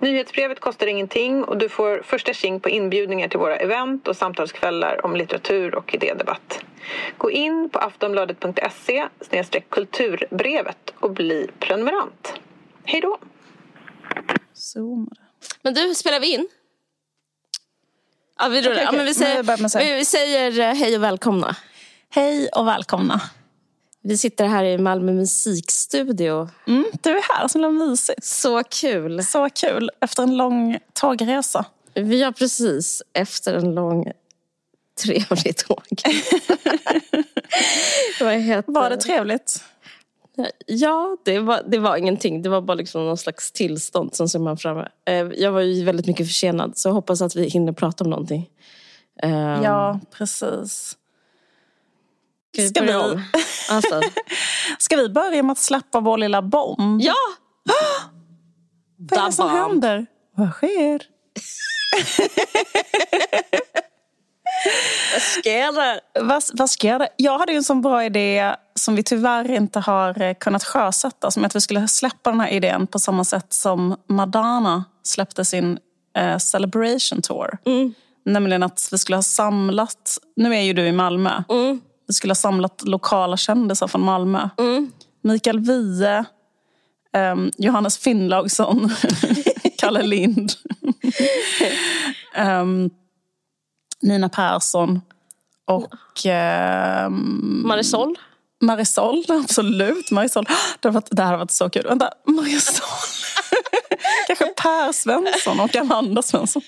Nyhetsbrevet kostar ingenting och du får första tjing på inbjudningar till våra event och samtalskvällar om litteratur och idédebatt. Gå in på aftonbladet.se kulturbrevet och bli prenumerant. Hej då! Men du, spelar vi in? Ja, vi, rullar. Okej, ja, men vi, säger, vi, vi säger eh, hej och välkomna. Hej och välkomna. Vi sitter här i Malmö musikstudio. Mm, du är här, så himla mysigt. Så kul. Så kul efter en lång tågresa. Vi har precis efter en lång trevlig tåg. Var det trevligt? Ja, det var, det var ingenting. Det var bara liksom någon slags tillstånd som ser man framme. Eh, Jag var ju väldigt mycket försenad så jag hoppas att vi hinner prata om någonting. Eh, Ja, precis. Ska vi Ska vi- om? Alltså, Ska vi börja med att släppa vår lilla bomb? ja! Vad är det som händer? Vad sker? Vad sker det? Vad, vad sker det? Jag hade ju en sån bra idé som vi tyvärr inte har eh, kunnat sjösätta. Som att vi skulle släppa den här idén på samma sätt som Madonna släppte sin eh, Celebration Tour. Nämligen att vi skulle ha samlat, nu är ju du i Malmö, vi skulle ha samlat lokala kändisar från Malmö. Mikael Wiehe, ehm, Johannes Finnlaugsson, Kalle Lind. Ehm, Nina Persson och ehm, Marisol? Marisol. Absolut, Marisol. Det, varit, det här har varit så kul. Vänta, Marisol. Kanske Per Svensson och Amanda Svensson.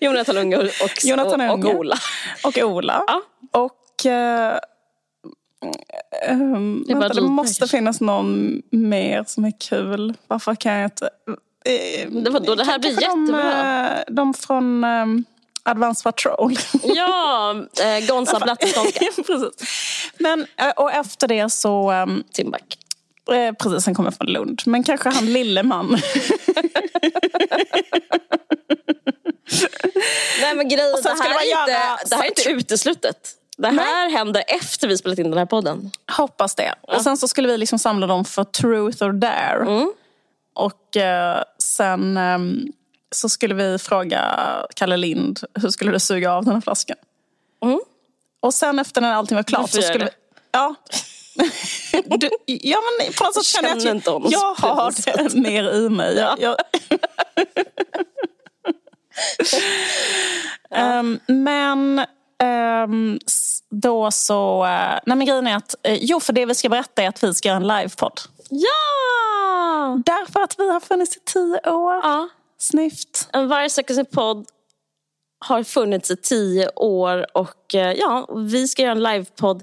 Jonathan Unge och, och, Jonathan och, Unge. och Ola. Och Ola. Ja. Och... ehm, Det vänta, det måste kanske. finnas någon mer som är kul. Varför kan jag inte... eh, Det var då, det här blir kanske de, jättebra. eh, De från um, Advanced Patrol. Ja, eh, Gonza Blatteskånska. precis. Men, och efter det så... ehm, Timbuk. Eh, precis, han kommer från Lund. Men kanske han Lilleman. Nej men grejen, det här, man är inte, göra- det här är inte uteslutet. Det här händer efter vi spelat in den här podden. Hoppas det. Och sen så skulle vi liksom samla dem för truth or dare. Och eh, sen ehm, så skulle vi fråga Kalle Lind, hur skulle du suga av den här flaskan? Mm. Och sen efter när allting var klart Varför så skulle vi... Ja. Du, ja men på något sätt känner jag att inte jag, jag har det mer i mig. Jag, jag... Ehm, men då så... eh, nej men grejen är att... eh, jo, för det vi ska berätta är att vi ska göra en livepodd. Ja! Därför att vi har funnits i tio år. ja. En Varje söker sin podd har funnits i tio år och eh, ja, vi ska göra en livepodd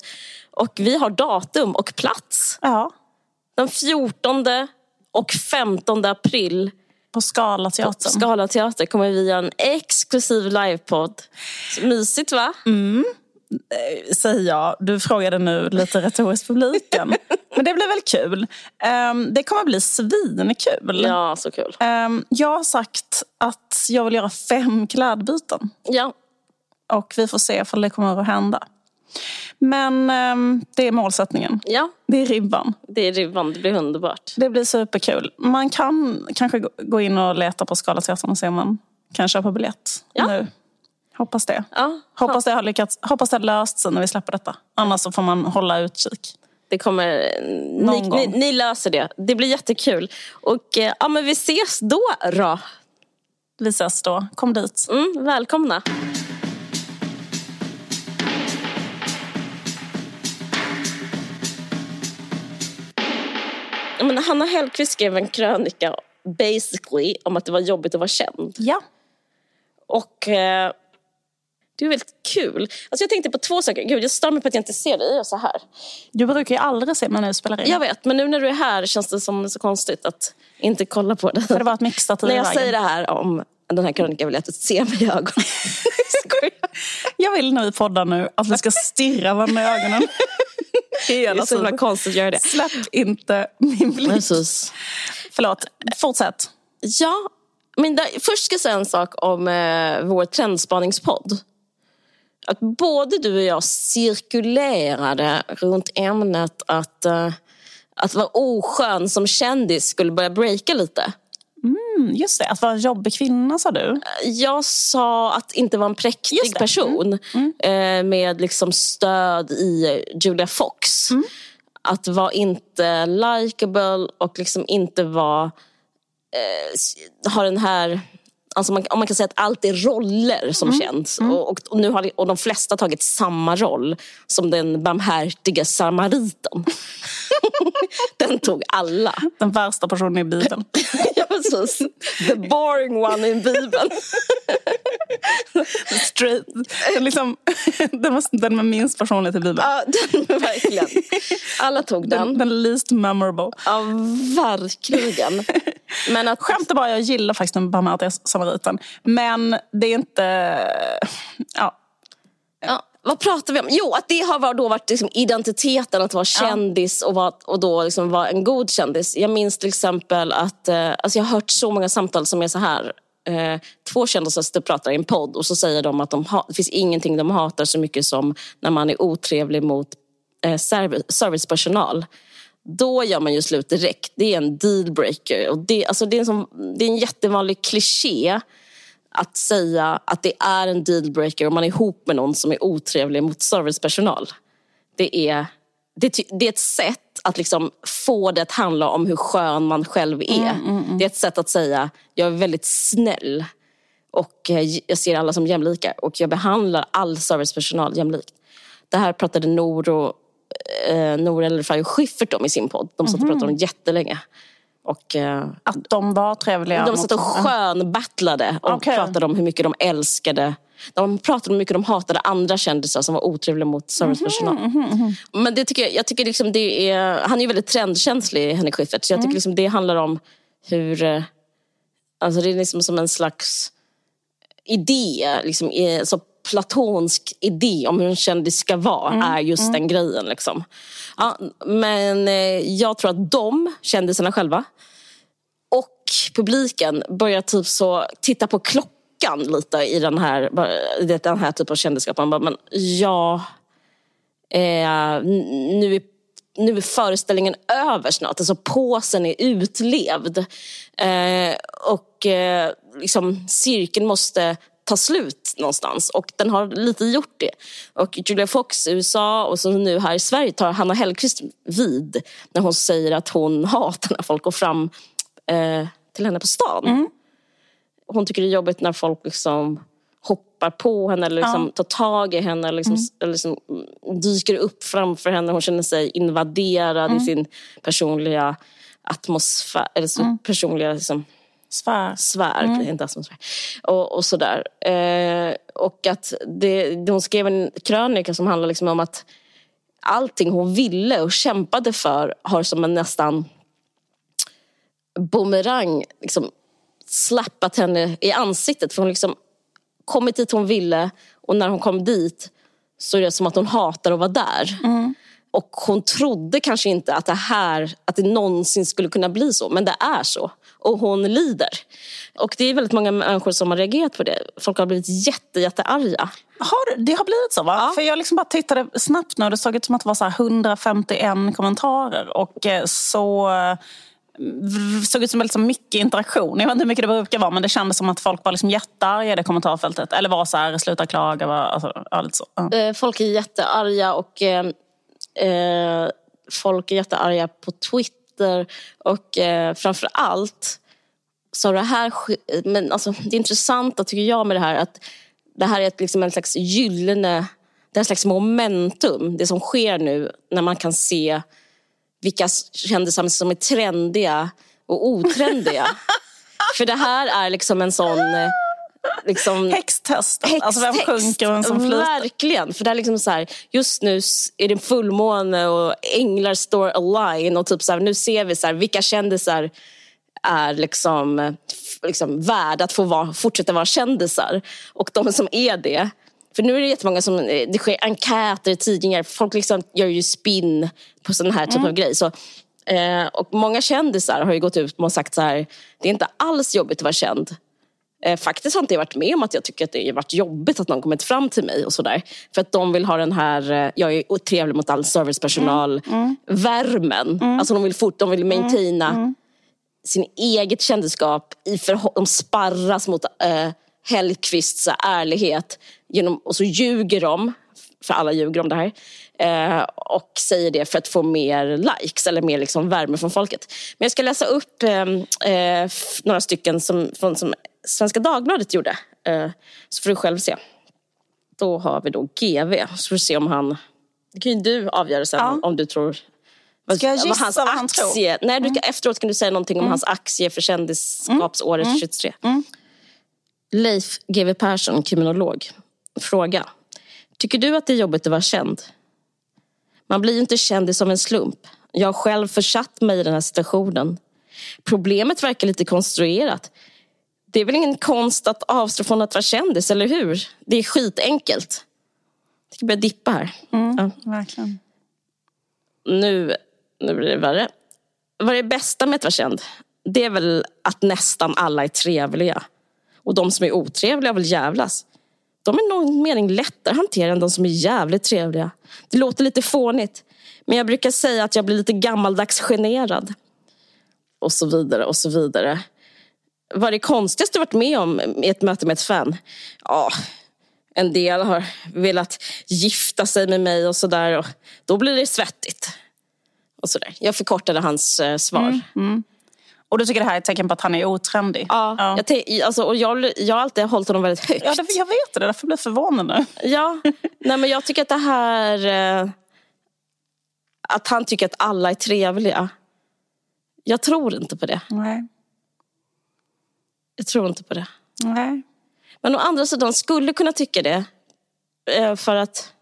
och vi har datum och plats. Ja, Den 14 och 15 april på Skala på teatern. Skala teater kommer vi göra en exklusiv livepodd. Mysigt va? säger jag. Du frågade nu lite retoriskt publiken. Men det blir väl kul. Ehm, det kommer bli svinkul. Ja, så kul. Ehm, jag har sagt att jag vill göra fem klädbyten. Ja, Och vi får se om det kommer att hända. Men ehm, det är målsättningen. ja, Det är ribban. det är ribban. Det blir underbart. Det blir superkul. Man kan kanske gå- in och leta på Scalateatern och se om man kan köpa biljett Ja. nu. Hoppas det. Ja, Hoppas det har lyckats. Hoppas det har löst sig när vi släpper detta. Annars så får man hålla utkik. Det kommer, ni, Någon gång. ni, ni löser det. Det blir jättekul. Och eh, ja, men vi ses då. då. Vi ses då. Kom dit. Mm, välkomna. Men Hanna Hellquist skrev en krönika basically om att det var jobbigt att vara känd. Ja. Och eh, det är väldigt kul. Alltså jag tänkte på två saker. Gud, jag stör mig på att jag inte ser dig. Jag så här. Du brukar ju aldrig se mig när du spelar in. Jag vet, men nu när du är här känns det som så konstigt att inte kolla på det. För det var ett mixtativ När jag vägen. säger det här om den här krönikan vill jag att du ser mig i ögonen. Jag vill när vi poddar nu att vi ska stirra varandra i ögonen. det är så himla konstigt att göra det. Släpp inte min blick. Precis. Förlåt, fortsätt. Ja, men där, först ska jag säga en sak om eh, vår trendspaningspodd. Att både du och jag cirkulerade runt ämnet att, eh, att vara oskön som kändis skulle börja breaka lite. Mm, just det, att vara en jobbig kvinna sa du. Jag sa att inte vara en präktig person Mm. eh, med liksom stöd i Julia Fox. Mm. Att vara inte likable och liksom inte vara... Eh, ha den här... Alltså man, om man kan säga att allt är roller som Mm. känns. Och, och, och, nu har, och de flesta tagit samma roll som den barmhärtiga samariten. den tog alla. Den värsta personen i Bibeln. Ja, precis. The boring one in Bibeln. Straight. Liksom, den, var, den med minst personlighet i Bibeln. Ja, den, verkligen. Alla tog den. Den, den least memorable. Ja, verkligen. Men att... Skämt bara, jag gillar faktiskt den barmhärtiga samariten. Men det är inte... Ja, Ja, vad pratar vi om? Jo, att det har då varit liksom identiteten att vara kändis och, vara, och då liksom vara en god kändis. Jag minns till exempel att eh, alltså jag har hört så många samtal som är så här. Eh, två kändisar pratar i en podd och så säger de att de ha, det finns ingenting de hatar så mycket som när man är otrevlig mot eh, serv- servicepersonal. Då gör man ju slut direkt. Det är en dealbreaker. Och det, alltså det, är en sån, det är en jättevanlig kliché att säga att det är en dealbreaker om man är ihop med någon som är otrevlig mot servicepersonal. Det är, det, det är ett sätt att liksom få det att handla om hur skön man själv är. Det är ett sätt att säga, jag är väldigt snäll och eh, jag ser alla som jämlika och jag behandlar all servicepersonal jämlikt. Det här pratade Noro, eh, Nor El Refai och Schyffert om i sin podd. De satt och pratade om jättelänge. Och, eh, att de var trevliga. de satt och skönbattlade och Okej. pratade om hur mycket de älskade. De pratade om hur mycket de hatade andra kändisar som var otrevliga mot servicepersonal. Mhm, Men det tycker jag, jag tycker liksom det är, han är ju väldigt trendkänslig, Henrik Schyffert. Så jag Mm. tycker liksom det handlar om hur... eh, Alltså det är liksom som en slags idé, liksom, så platonsk idé om hur en kändis ska vara Mm, är just den grejen. Liksom. Ja, men eh, jag tror att de, kändisarna själva, och publiken börjar typ så titta på klockan lite i den här, i den här typen av kändisskap. Man bara, men ja, eh, nu, är, nu är föreställningen över snart. Alltså påsen är utlevd. Eh, och eh, liksom, cirkeln måste ta slut någonstans. Och den har lite gjort det. Och Julia Fox i USA och så nu här i Sverige tar Hanna Hellquist vid när hon säger att hon hatar när folk går fram eh, till henne på stan. Hon tycker det är jobbigt när folk liksom hoppar på henne eller liksom tar tag i henne eller, liksom, eller liksom dyker upp framför henne. Hon känner sig invaderad i sin personliga atmosfär, eller så personliga liksom, Svär. sfär, inte atmosfär. Och, och sådär. Eh, och att det, hon skrev en krönika som handlar liksom om att allting hon ville och kämpade för har som en nästan bumerang liksom slappat henne i ansiktet. För hon liksom kommit dit hon ville och när hon kom dit så är det som att hon hatar att vara där. Och hon trodde kanske inte att det här, att det någonsin skulle kunna bli så, men det är så. Och hon lider. Och det är väldigt många människor som har reagerat på det. Folk har blivit jätte, jättearga. Har, det har blivit så va? För jag liksom bara tittade snabbt nu och det såg ut som att det var så här 151 kommentarer. Och eh, så eh, såg ut som väldigt så mycket interaktion. Jag vet inte hur mycket det brukar vara men det kändes som att folk var liksom jättearga i det kommentarfältet. Eller var så här, sluta klaga. Var, alltså, ja, så. Ja. Eh, Folk är jättearga och eh, folk är jättearga på Twitter. Och eh, framför allt så det här... Men alltså, det intressanta tycker jag med det här att det här är ett, liksom en slags gyllene... Det är en slags momentum, det som sker nu när man kan se vilka kändisar som är trendiga och otrendiga. För det här är liksom en sån... Liksom, Häxtest. Alltså vem sjunker och vem som flyter. Verkligen. För det är liksom så här, just nu är det fullmåne och änglar står align. Och typ så här, nu ser vi så här, vilka kändisar är liksom, liksom värda att få vara, fortsätta vara kändisar. Och de som är det För nu är det jättemånga som, eh, det sker enkäter i tidningar, folk liksom gör ju spinn på sån här typ mm. av grej. Så, eh, och många kändisar har ju gått ut och sagt så här, det är inte alls jobbigt att vara känd. Eh, faktiskt har inte jag varit med om att jag tycker att det har varit jobbigt att någon kommit fram till mig och sådär. För att de vill ha den här, eh, jag är trevlig mot all servicepersonal, mm. Mm. värmen. Mm. Alltså de vill fort, de vill maintaina mm. mm. sin eget kändisskap. I de sparras mot eh, Hellqvists ärlighet. Genom, och så ljuger de, för alla ljuger om det här. Eh, och säger det för att få mer likes eller mer liksom värme från folket. Men jag ska läsa upp eh, några stycken som, från, som Svenska Dagbladet gjorde. Eh, så får du själv se. Då har vi då GV. Så får du se om han... Det kan ju du avgöra sen ja. om du tror... Ska jag gissa vad, hans vad han aktie, tror? Nej, du, mm. efteråt kan du säga någonting om mm. hans aktie för kändisskapsåret mm. 23. Mm. mm. Leif GW Persson, kriminolog. Fråga. Tycker du att det är jobbigt att vara känd? Man blir ju inte kändis som en slump. Jag har själv försatt mig i den här situationen. Problemet verkar lite konstruerat. Det är väl ingen konst att avstå från att vara kändis, eller hur? Det är skitenkelt. Jag ska börja dippa här. Mm, ja. Verkligen. Nu, nu blir det värre. Vad är det bästa med att vara känd? Det är väl att nästan alla är trevliga. Och de som är otrevliga vill jävlas. De är någon mening lättare att hantera än de som är jävligt trevliga. Det låter lite fånigt. Men jag brukar säga att jag blir lite gammaldags generad. Och så vidare och så vidare. Vad är det konstigaste du varit med om i ett möte med ett fan? Ja, en del har velat gifta sig med mig och sådär. Då blir det svettigt. Och så där. Jag förkortade hans eh, svar. Mm, mm. Och du tycker det här är ett tecken på att han är otrendig? Ja, ja. Jag, alltså, och jag, jag har alltid hållit honom väldigt högt. Ja, det, jag vet det, därför blir jag förvånad nu. Ja, nej, men jag tycker att det här... Eh, att han tycker att alla är trevliga. Jag tror inte på det. Nej. Jag tror inte på det. Nej. Men å andra sidan skulle kunna tycka det. Eh, för att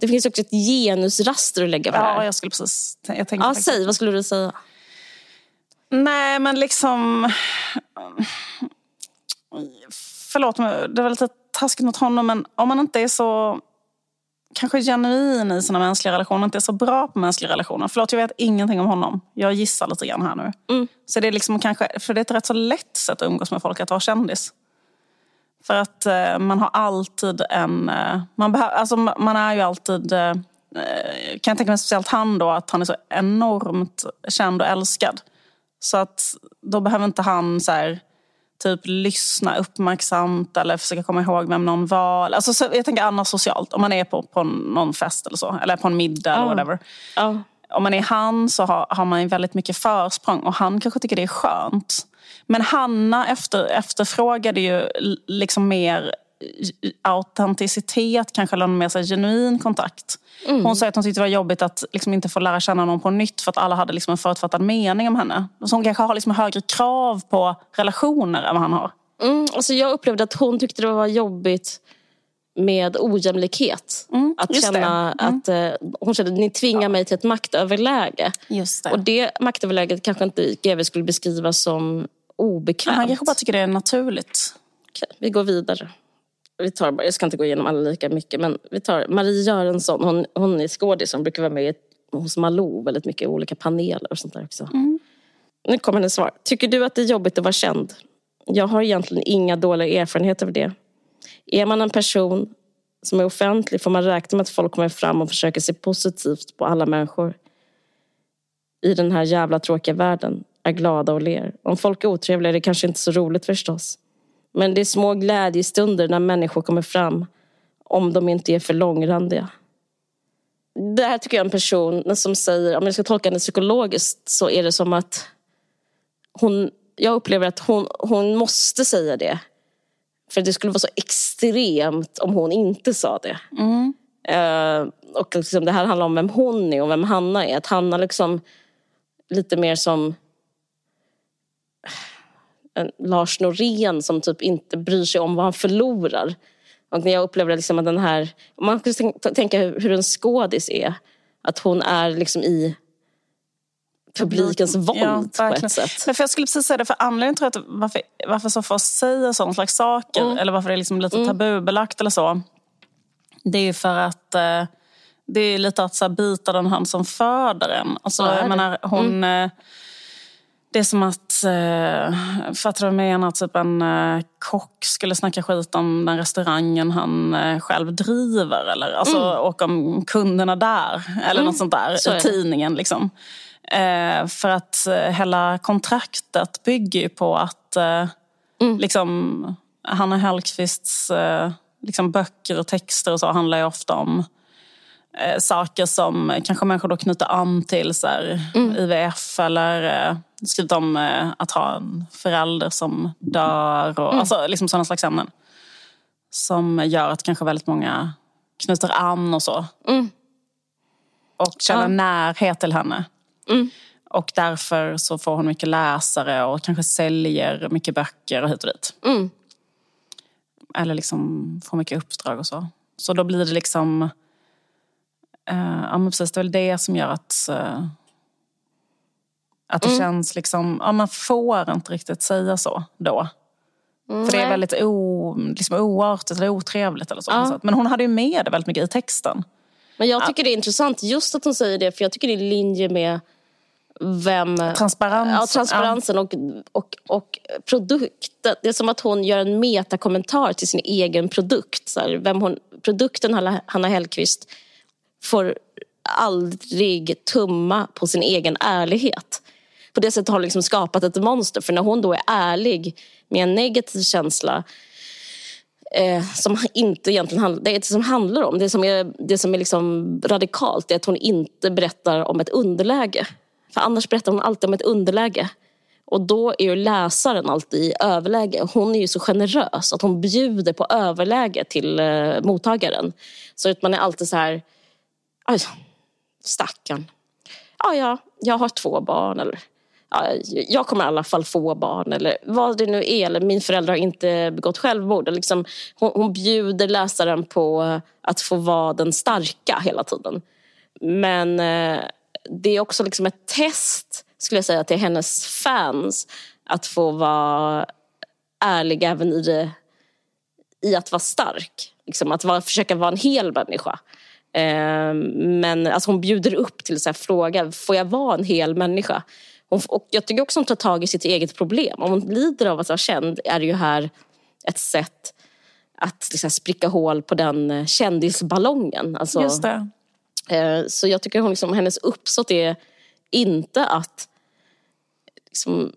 det finns också ett genusraster att lägga på ja, det här. Jag skulle precis... Jag tänkte ja, säg, vad skulle du säga? Nej, men liksom... Förlåt mig, det var lite taskigt mot honom, men om man inte är så kanske genuin i sina mänskliga relationer, inte är så bra på mänskliga relationer. Förlåt, jag vet ingenting om honom. Jag gissar lite grann här nu. Mm. Så det är liksom kanske, för det är ett rätt så lätt sätt att umgås med folk, att vara kändis. För att eh, man har alltid en... Eh, man, behö, alltså, man är ju alltid... Eh, kan jag tänka mig speciellt han då, att han är så enormt känd och älskad. Så att då behöver inte han så här, typ lyssna uppmärksamt eller försöka komma ihåg vem någon var. Alltså, så, jag tänker annars socialt, om man är på, på någon fest eller så, eller på en middag eller whatever. Oh. Om man är han så har, har man väldigt mycket försprång och han kanske tycker det är skönt. Men Hanna efter, efterfrågade ju liksom mer autenticitet, kanske eller mer så genuin kontakt. Mm. Hon sa att hon tyckte det var jobbigt att liksom inte få lära känna någon på nytt för att alla hade liksom en förutfattad mening om henne. Så hon kanske har liksom högre krav på relationer än vad han har. Mm, alltså jag upplevde att hon tyckte det var jobbigt med ojämlikhet. Mm, att känna mm. att eh, hon kände att ni tvingar ja. mig till ett maktöverläge. Det. Och det maktöverläget kanske inte GW skulle beskriva som obekvämt. Han kanske bara tycker det är naturligt. Okej, vi går vidare vi tar, jag ska inte gå igenom alla lika mycket, men vi tar Marie Görensson. Hon, hon är skådis, hon brukar vara med hos Malou väldigt mycket i olika paneler och sånt där också. Mm. Nu kommer hennes svar. Tycker du att det är jobbigt att vara känd? Jag har egentligen inga dåliga erfarenheter av det. Är man en person som är offentlig får man räkna med att folk kommer fram och försöker se positivt på alla människor. I den här jävla tråkiga världen är glada och ler. Om folk är otrevliga är det kanske inte så roligt förstås. Men det är små glädjestunder när människor kommer fram om de inte är för långrandiga. Det här tycker jag är en person som säger, om jag ska tolka henne psykologiskt så är det som att hon, jag upplever att hon, hon måste säga det. För det skulle vara så extremt om hon inte sa det. Mm. Uh, och liksom det här handlar om vem hon är och vem Hanna är. Att Hanna liksom lite mer som Lars Norén som typ inte bryr sig om vad han förlorar. Och när jag upplever liksom att den här, man kan tänka hur en skådis är. Att hon är liksom i publikens våld ja, på ett sätt. Men för jag skulle precis säga det, för anledningen till att varför, varför så få säga sådana slags saker, mm. eller varför det är liksom lite mm. tabubelagt eller så, Det är för att eh, det är lite att så här, bita den hand som föder en. Alltså, jag menar, hon, eh, det är som att, eh, fattar du vad jag menar? Typ en eh, kock skulle snacka skit om den restaurangen han eh, själv driver. Eller, alltså, Och om kunderna där. Eller något sånt där. Mm. Så I tidningen. Liksom. Eh, för att eh, hela kontraktet bygger ju på att eh, Mm. liksom, Hanna Hellquists eh, liksom böcker och texter och så handlar ju ofta om saker som kanske människor då knyter an till. Så här, Mm. IVF eller skrivit om eh, att ha en förälder som dör. Och, Mm. Alltså liksom sådana slags ämnen. Som gör att kanske väldigt många knyter an och så. Mm. Och känner Ja. närhet till henne. Mm. Och därför så får hon mycket läsare och kanske säljer mycket böcker och hit och dit. Mm. Eller liksom får mycket uppdrag och så. Så då blir det liksom... Eh, ja men precis, det är väl det som gör att... Eh, att det Mm. känns liksom... Ja, man får inte riktigt säga så då. För det är väldigt o, liksom oartigt eller otrevligt. Eller så, Ja. Men hon hade ju med det väldigt mycket i texten. Men jag tycker det är intressant just att hon säger det, för jag tycker det är i linje med vem... Transparens. Ja, transparensen och, och, och produkten. Det är som att hon gör en metakommentar till sin egen produkt. Så här, vem hon, produkten Hanna, Hanna Hellquist får aldrig tumma på sin egen ärlighet. På det sättet har hon liksom skapat ett monster. För när hon då är ärlig med en negativ känsla eh, som inte egentligen handlar, det som handlar om, det som är, det som är liksom radikalt, är att hon inte berättar om ett underläge. För annars berättar hon alltid om ett underläge. Och då är ju läsaren alltid i överläge. Hon är ju så generös att hon bjuder på överläge till eh, mottagaren. Så att man är alltid så här, "Aj, stackarn. Ja, ja, jag har två barn. Eller jag kommer i alla fall få barn. Eller vad det nu är. Eller min förälder har inte begått självmord. Liksom, hon, hon bjuder läsaren på att få vara den starka hela tiden. Men eh, det är också liksom ett test, skulle jag säga, till hennes fans. Att få vara ärlig även i, det, i att vara stark. Liksom, att vara, försöka vara en hel människa. Eh, men alltså hon bjuder upp till så här fråga, får jag vara en hel människa? Och jag tycker också hon tar tag i sitt eget problem. Om hon lider av att vara känd är det ju här ett sätt att liksom, spricka hål på den eh, kändisballongen. Alltså, Just det. Eh, Så jag tycker hon liksom, hennes uppsåt är inte att liksom,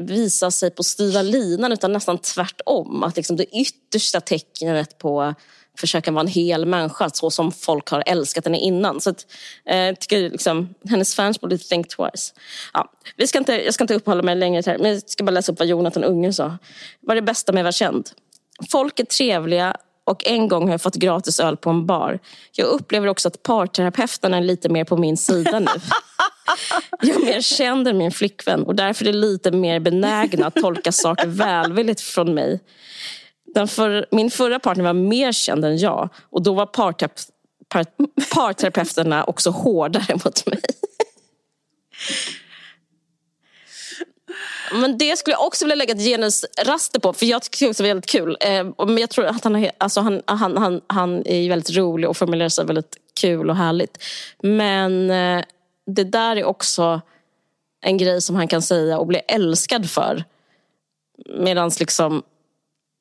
visa sig på styva linan utan nästan tvärtom. Att liksom det yttersta tecknet på att försöka vara en hel människa så som folk har älskat henne innan. Så att, eh, jag tycker liksom, hennes fans borde think twice. Ja, vi ska inte, jag ska inte uppehålla mig längre här, men jag ska bara läsa upp vad Jonathan Unge sa. Vad är det bästa med att vara känd? Folk är trevliga och en gång har jag fått gratis öl på en bar. Jag upplever också att parterapeuten är lite mer på min sida nu. Jag är mer känd än min flickvän och därför är det lite mer benägna att tolka saker välvilligt från mig. Den för, min förra partner var mer känd än jag och då var parterape- par, parterapeuterna också hårdare mot mig. Men det skulle jag också vilja lägga ett genusraster på för jag tycker också det var väldigt kul. Eh, men jag tror att han, är alltså han, han, han, han är väldigt rolig och formulerar sig väldigt kul och härligt. Men eh, det där är också en grej som han kan säga och bli älskad för. Medan liksom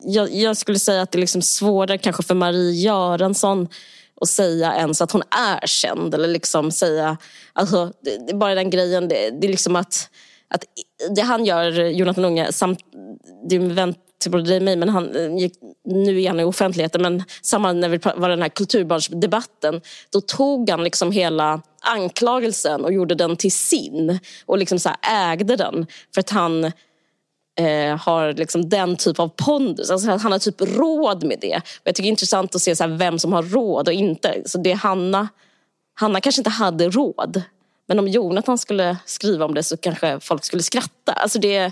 jag, jag skulle säga att det liksom är liksom svårare kanske för Marie Göransson att säga ens att hon är känd. Eller liksom säga, alltså, det, det är bara den grejen, det, det är liksom att, att det han gör, Jonathan Unge, samt, det är en vän till både dig och mig, men han, eh, gick, nu är han i offentligheten, men samma när vi var den här kulturbarnsdebatten, då tog han liksom hela anklagelsen och gjorde den till sin och liksom så här ägde den. För att han eh, har liksom den typ av pondus. Alltså han har typ råd med det. Och jag tycker det är intressant att se så här vem som har råd och inte. Så det är Hanna. Hanna kanske inte hade råd. Men om Jonathan skulle skriva om det så kanske folk skulle skratta. Alltså det,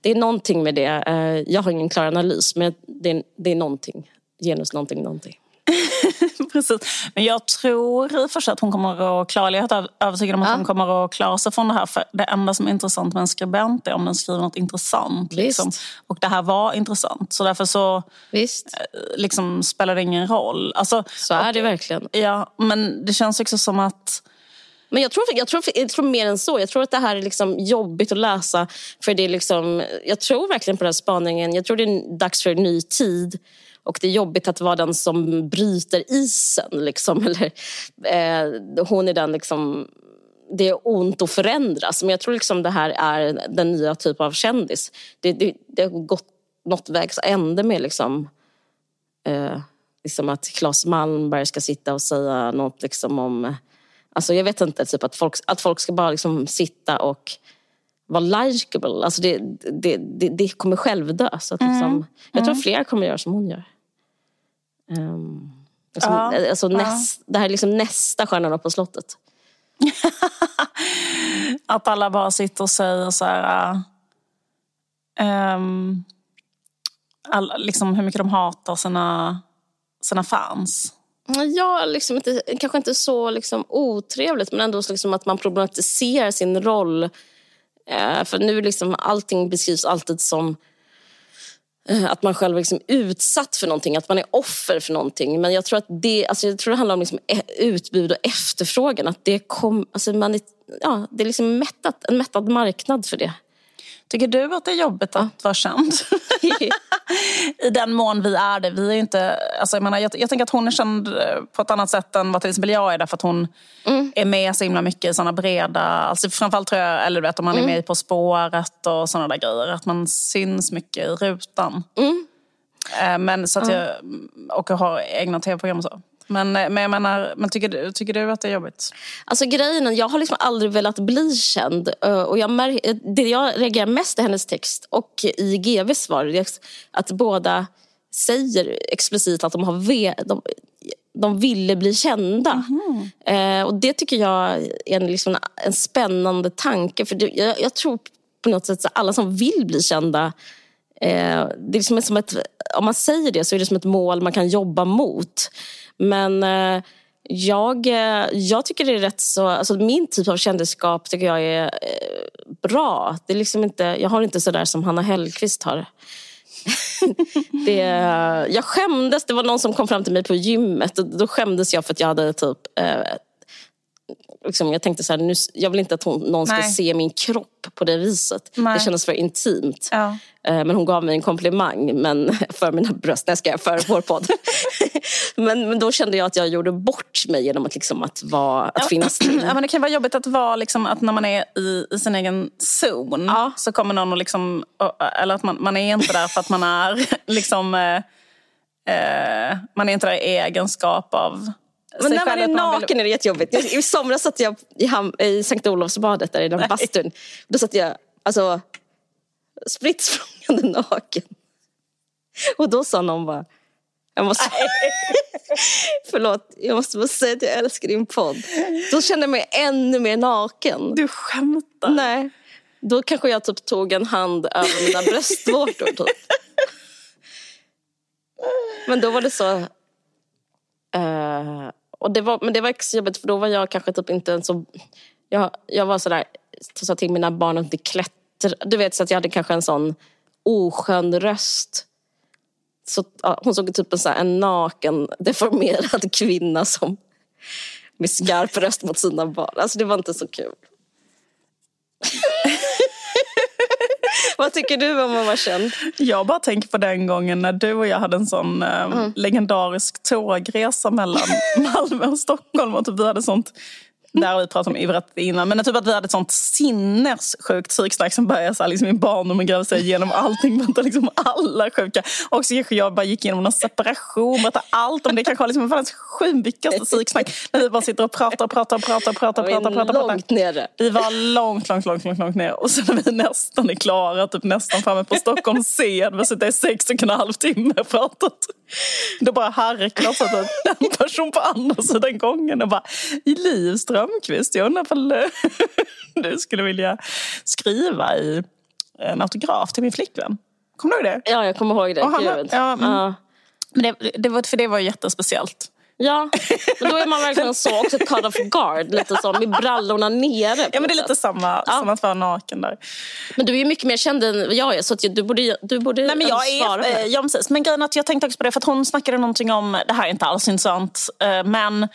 det är någonting med det. Eh, jag har ingen klar analys men det är, det är någonting. Genus någonting, någonting. Precis. Men jag tror i och för sig att hon kommer att klara, jag är övertygad om att Ja. hon kommer att klara sig från det här. För det enda som är intressant med en skribent är om den skriver något intressant. Liksom. Och det här var intressant. Så därför så Visst, liksom, spelar det ingen roll. Alltså, så är det verkligen. ja, men det känns också som att Men jag tror, jag, tror, jag tror mer än så. Jag tror att det här är liksom jobbigt att läsa. För det är liksom, jag tror verkligen på den här spaningen. Jag tror det är dags för en ny tid. Och det är jobbigt att vara den som bryter isen. Liksom. Eller, eh, hon är den liksom... Det är ont att förändras. Men jag tror liksom det här är den nya typen av kändis. Det, det, det har gått något vägs ände med liksom, eh, liksom att Claes Malmberg ska sitta och säga något liksom om... Alltså jag vet inte, typ att folk, att folk ska bara liksom sitta och vara likeable. Alltså det, det, det, det kommer självdö. Så att liksom, Jag tror fler kommer göra som hon gör. Um, liksom, Ja, alltså ja. näst, det här är liksom nästa Stjärnorna på slottet. Att alla bara sitter och säger så här... äh, ehm, alla, liksom hur mycket de hatar sina, sina fans. Ja, liksom inte, kanske inte så liksom otrevligt men ändå liksom att man problematiserar sin roll. Eh, för nu liksom allting beskrivs alltid som eh, Eh, att man själv är liksom utsatt för någonting, att man är offer för någonting. Men jag tror att det, alltså jag tror det handlar om liksom eh, utbud och efterfrågan. Att det, kom, alltså man är, ja, det är liksom mättat, en mättad marknad för det. Tycker du att det är jobbigt att vara känd? I den mån vi är det. Vi är inte, alltså jag, menar, jag, jag tänker att hon är känd eh, på ett annat sätt än vad till exempel jag är. Därför att hon är med så himla mycket i såna breda... Alltså framförallt tror jag, eller du vet om man är med På spåret och såna där grejer. Att man syns mycket i rutan. Eh, Men så att jag, och har egna tv-program och så. Men, eh, men jag menar, men tycker, du, tycker du att det är jobbigt? Alltså grejen är, jag har liksom aldrig velat bli känd. eh, Och jag mär, det jag reagerar mest i hennes text och i GVs svar är att båda säger explicit att de, har ve, de, de ville bli kända. Eh, och det tycker jag är en, liksom en spännande tanke. För det, jag, jag tror på något sätt att alla som vill bli kända Eh, det är liksom som ett, om man säger det så är det som ett mål man kan jobba mot. Men eh, jag, eh, jag tycker det är rätt så... Alltså min typ av kändisskap tycker jag är eh, bra. Det är liksom inte, jag har inte sådär som Hanna Hellquist har. det, jag skämdes, det var någon som kom fram till mig på gymmet och då skämdes jag för att jag hade typ eh, liksom, jag tänkte så här, nu, jag vill inte att hon, någon ska Nej. se min kropp på det viset. Nej. Det kändes för intimt. Ja. Eh, Men hon gav mig en komplimang men, för mina bröst. Nej, ska jag för vår podd. Men, men då kände jag att jag gjorde bort mig genom att, liksom, att, vara, att finnas till. Ja, men det kan vara jobbigt att vara liksom, att när man är i, i sin egen zon Ja. så kommer någon och liksom, eller att man, man är inte där för att man är liksom, eh, eh, man är inte där i egenskap av Men när man är man vill- naken är det jättejobbigt. I somras satt jag i, ham- i Sankt Olofsbadet, där i den bastun. Då satt jag alltså, spritt naken. Och då sa någon bara... Jag måste, förlåt, jag måste bara säga att jag älskar din podd. Då kände jag mig ännu mer naken. Du skämtar. Nej. Då kanske jag typ tog en hand över mina bröstvårtor. Typ. Men då var det så... eh, och det var, men det var extra jobbigt för då var jag kanske typ inte en så... Jag, jag var sådär, sa till mina barn att inte klättra. Du vet så att jag hade kanske en sån oskön röst. Så, ja, hon såg typ en, så här, en naken, deformerad kvinna som med skarp röst mot sina barn. Alltså det var inte så kul. Vad tycker du om att vara känd? Jag bara tänker på den gången när du och jag hade en sån eh, Mm. legendarisk tågresa mellan Malmö och Stockholm. Och typ vi hade sånt, där har vi pratat om ivrat innan, men typ att vi hade ett sånt sinnessjukt psyksnack som började så här, liksom i barndomen gräva sig igenom allting. Berättade liksom alla sjuka. Och så kanske jag bara gick igenom någon separation, berättade allt om det. Kanske var liksom världens sjukaste psyksnack. När vi bara sitter och pratar och pratar och pratar och pratar. Är pratar, pratar, pratar. långt nere. Vi var långt, långt, långt, långt, långt ner. Och sen när vi nästan är klara, typ nästan framme på Stockholms scen, vi har suttit i sex och en halv timme och pratat. Då bara harklar att en person på andra sidan gången och bara Liv Strömquist, jag undrar ifall eh, du skulle vilja skriva i en autograf till min flickvän. Kommer du ihåg det? Ja, jag kommer ihåg det. Han Gud. ja, mm. Ja. Men det, det var, för det var jättespeciellt. Ja, men då är man verkligen så också caught off guard. Lite så med brallorna nere. Ja men det är lite samma ja. som att vara naken där. Men du är ju mycket mer känd än jag är så att du borde, du borde Nej, men jag är, svara det. Ja, precis. Men grejen att jag tänkte också på det för att hon snackade någonting om, det här är inte alls intressant, eh, men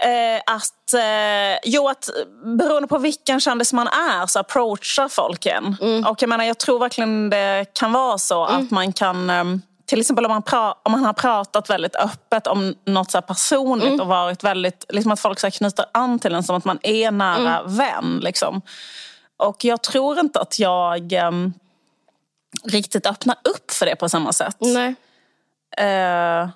eh, att, eh, jo, att beroende på vilken kändis man är så approachar folk en. Mm. Och jag menar, jag tror verkligen det kan vara så mm. att man kan ehm, till exempel om man, pra, om man har pratat väldigt öppet om något så personligt mm. och varit väldigt, liksom att folk så knyter an till en som att man är nära mm. vän. Liksom. Och jag tror inte att jag um, riktigt öppnar upp för det på samma sätt. Nej. Uh,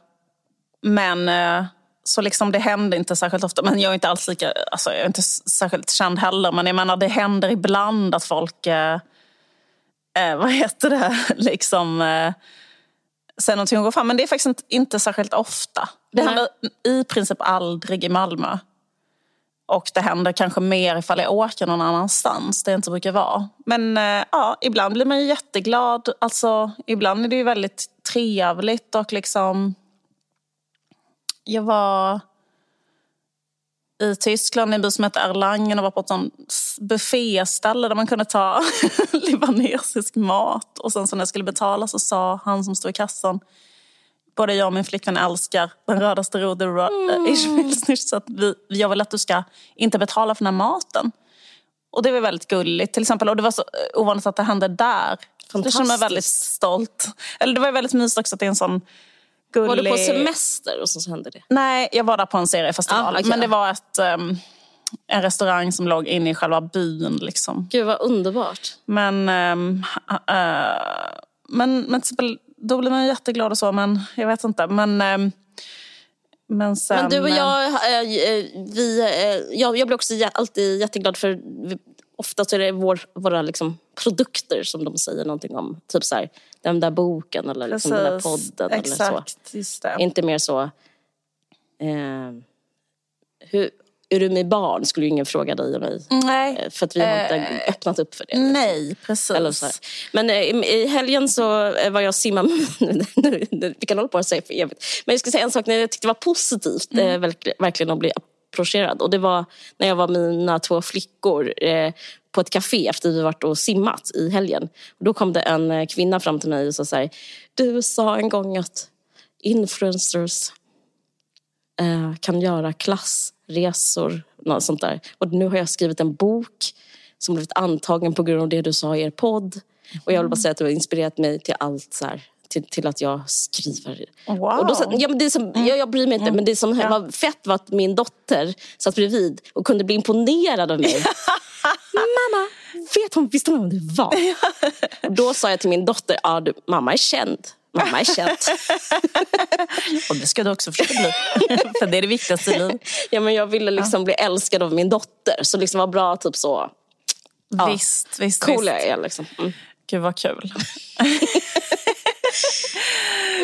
men uh, så liksom det händer inte särskilt ofta. Men jag är inte alls lika, alltså jag är inte särskilt känd heller. Men jag menar det händer ibland att folk, uh, vad heter det, liksom säga någonting och gå fram. Men det är faktiskt inte, inte särskilt ofta. Det Nej. händer i princip aldrig i Malmö. Och det händer kanske mer ifall jag åker någon annanstans där jag inte brukar vara. Men äh, ja, ibland blir man ju jätteglad. Alltså, ibland är det ju väldigt trevligt och liksom... Jag var i Tyskland i en by som heter Erlangen och var på ett sånt bufféställe där man kunde ta libanesisk mat. Och sen så när jag skulle betala så sa han som stod i kassan både jag och min flickvän älskar den rödaste rode mm. Så att vi, jag vill att du ska inte betala för den här maten. Och det var väldigt gulligt till exempel. Och det var så ovanligt att det hände där. Jag kände mig väldigt stolt. Eller det var väldigt mysigt också att det är en sån gullig... Var du på semester och så hände det? Nej, jag var där på en seriefestival. Ah, okay. Men det var ett, um, en restaurang som låg inne i själva byn. Liksom. Gud vad underbart. Men, um, uh, men, men då blir man jätteglad och så, men jag vet inte. Men, um, men, sen, men du och jag, äh, vi, äh, jag, jag blir också alltid jätteglad för ofta så är det vår, våra liksom, produkter som de säger någonting om. Typ så här, den där boken eller liksom den där podden. Exakt, eller så. Det. Inte mer så... Eh, hur, är du med barn skulle ju ingen fråga dig och mig. Nej. Eh, för att vi har inte eh, öppnat upp för det. Liksom. Nej, precis. Men eh, i helgen så var jag och simmade. vi kan hålla på och säga för evigt. Men jag ska säga en sak när jag tyckte var positivt. Mm. verkligen att bli approcherad. Och det var när jag var med mina två flickor på ett café efter vi varit och simmat i helgen. Och då kom det en eh, kvinna fram till mig och sa så här, du sa en gång att influencers eh, kan göra klassresor, något sånt där. Och nu har jag skrivit en bok som blivit antagen på grund av det du sa i er podd. Och jag vill bara säga att du har inspirerat mig till allt så här, till, till att jag skriver. Wow. Och då, ja, men det som, jag, jag bryr mig inte, mm. men det som ja. var fett var att min dotter satt bredvid och kunde bli imponerad av mig. mamma, vet hon, visste hon vem du var? och då sa jag till min dotter, ja, du, mamma är känd. Mamma är känd. och det ska du också försöka bli. För det är det viktigaste i livet. Ja, men jag ville liksom ja. bli älskad av min dotter. Så liksom var bra typ så. Ja. Visst, visst. Cool jag är liksom. Mm. Gud vad kul.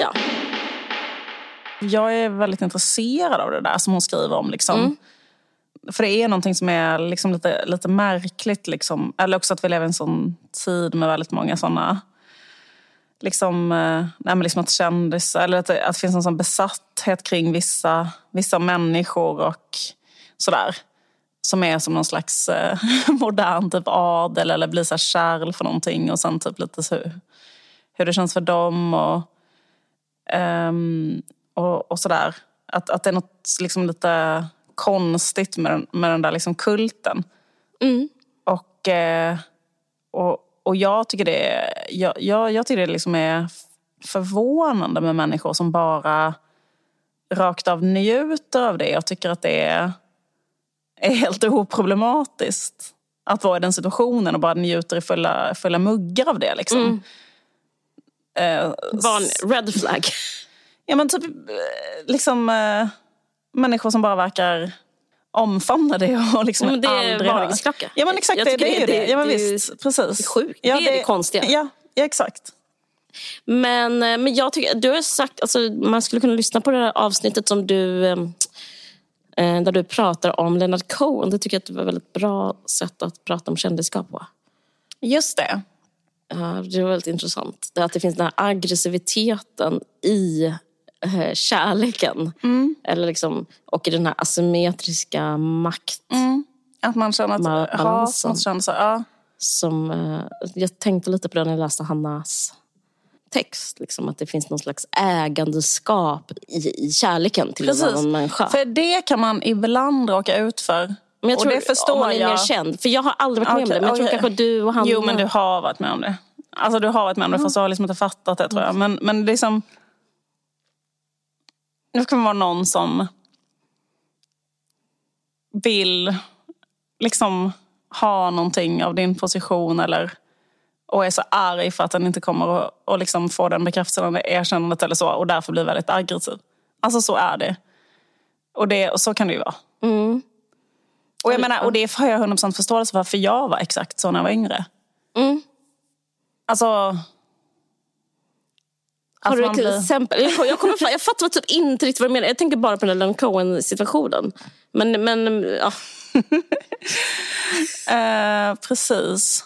Ja. Jag är väldigt intresserad av det där som hon skriver om. Liksom. Mm. För det är någonting som är liksom lite, lite märkligt. Liksom. Eller också att vi lever i en sån tid med väldigt många såna liksom, eh, liksom att kändis, eller att, att det finns en sån besatthet kring vissa, vissa människor och sådär. Som är som någon slags eh, modern typ adel eller blir så kärl för någonting och sen typ lite så, hur det känns för dem och, um, och, och sådär. Att, att det är något liksom lite konstigt med den, med den där liksom kulten. Mm. Och, eh, och, och jag tycker det, jag, jag, jag tycker det liksom är förvånande med människor som bara rakt av njuter av det och tycker att det är, är helt oproblematiskt att vara i den situationen och bara njuter i fulla, fulla muggar av det. Liksom. Mm. Eh, Var en red flag? Ja men typ liksom eh, människor som bara verkar omfamna det och liksom men det är aldrig varningsklocka. Ja men exakt, det, det, är ju det. Ja, men visst, precis. Det är sjukt. Ja, det är det, det konstiga. Ja, ja, exakt. Men, eh, men jag tycker, du har sagt, alltså, man skulle kunna lyssna på det här avsnittet som du eh, eh där du pratar om Leonard Cohen. Det tycker jag att det var ett väldigt bra sätt att prata om kändisskap på. Just det. Ja, det var väldigt intressant. Det att det finns den här aggressiviteten i eh, kärleken. Mm. Eller liksom, och i den här asymmetriska makt. Mm. Att man känner att hat balansen. mot känslor. Ja. Som, eh, jag tänkte lite på det när jag läste Hannas text. Liksom, att det finns någon slags ägandeskap i, i kärleken till en Precis. annan människa. För det kan man ibland råka ut för. Men jag tror och det förstår om man är jag. mer känd. För jag har aldrig varit med om Okej, det. Men jag tror kanske du och Hanna... Jo, men du har varit med om det. Alltså du har varit med om det fast du har liksom inte fattat det tror jag. Men, men det är som... Det kan vara någon som vill liksom ha någonting av din position eller och är så arg för att den inte kommer att och liksom få den bekräftelsen eller erkännandet eller så och därför blir väldigt aggressiv. Alltså så är det. Och, det, och så kan det ju vara. Mm. Och jag menar, och det har jag 100% förståelse för, för jag var exakt så när jag var yngre. Mm. Alltså... Har du ett blir- exempel? Jag, jag, kommer, jag fattar typ inte riktigt vad du menar. Jag tänker bara på den Leonard Cohen-situationen. Men, men ja. Eh, precis.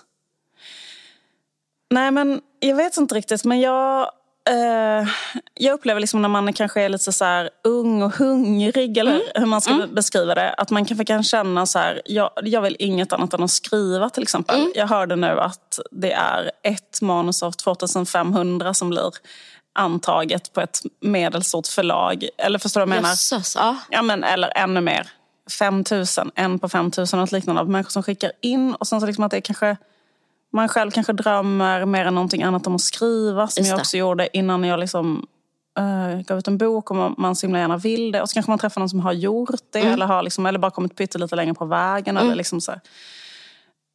Nej, men jag vet inte riktigt. Men jag, eh, jag upplever liksom när man kanske är lite så här ung och hungrig, eller hur man ska beskriva det, att man kanske kan känna så här, jag, jag vill inget annat än att skriva till exempel. Jag hörde nu att det är ett manus av 2500 som blir antaget på ett medelstort förlag. Eller förstår du vad jag menar? Jösses, ja. Ja, men, eller ännu mer. 5 000, en på 5 000 något liknande av människor som skickar in. Och sen så liksom att det är kanske, man själv kanske drömmer mer än någonting annat om att skriva. Som jag också gjorde innan jag liksom, uh, gav ut en bok och man, man så himla gärna vill det. Och så kanske man träffar någon som har gjort det. Mm. Eller, har liksom, eller bara kommit pyttelite längre på vägen. Eller liksom så.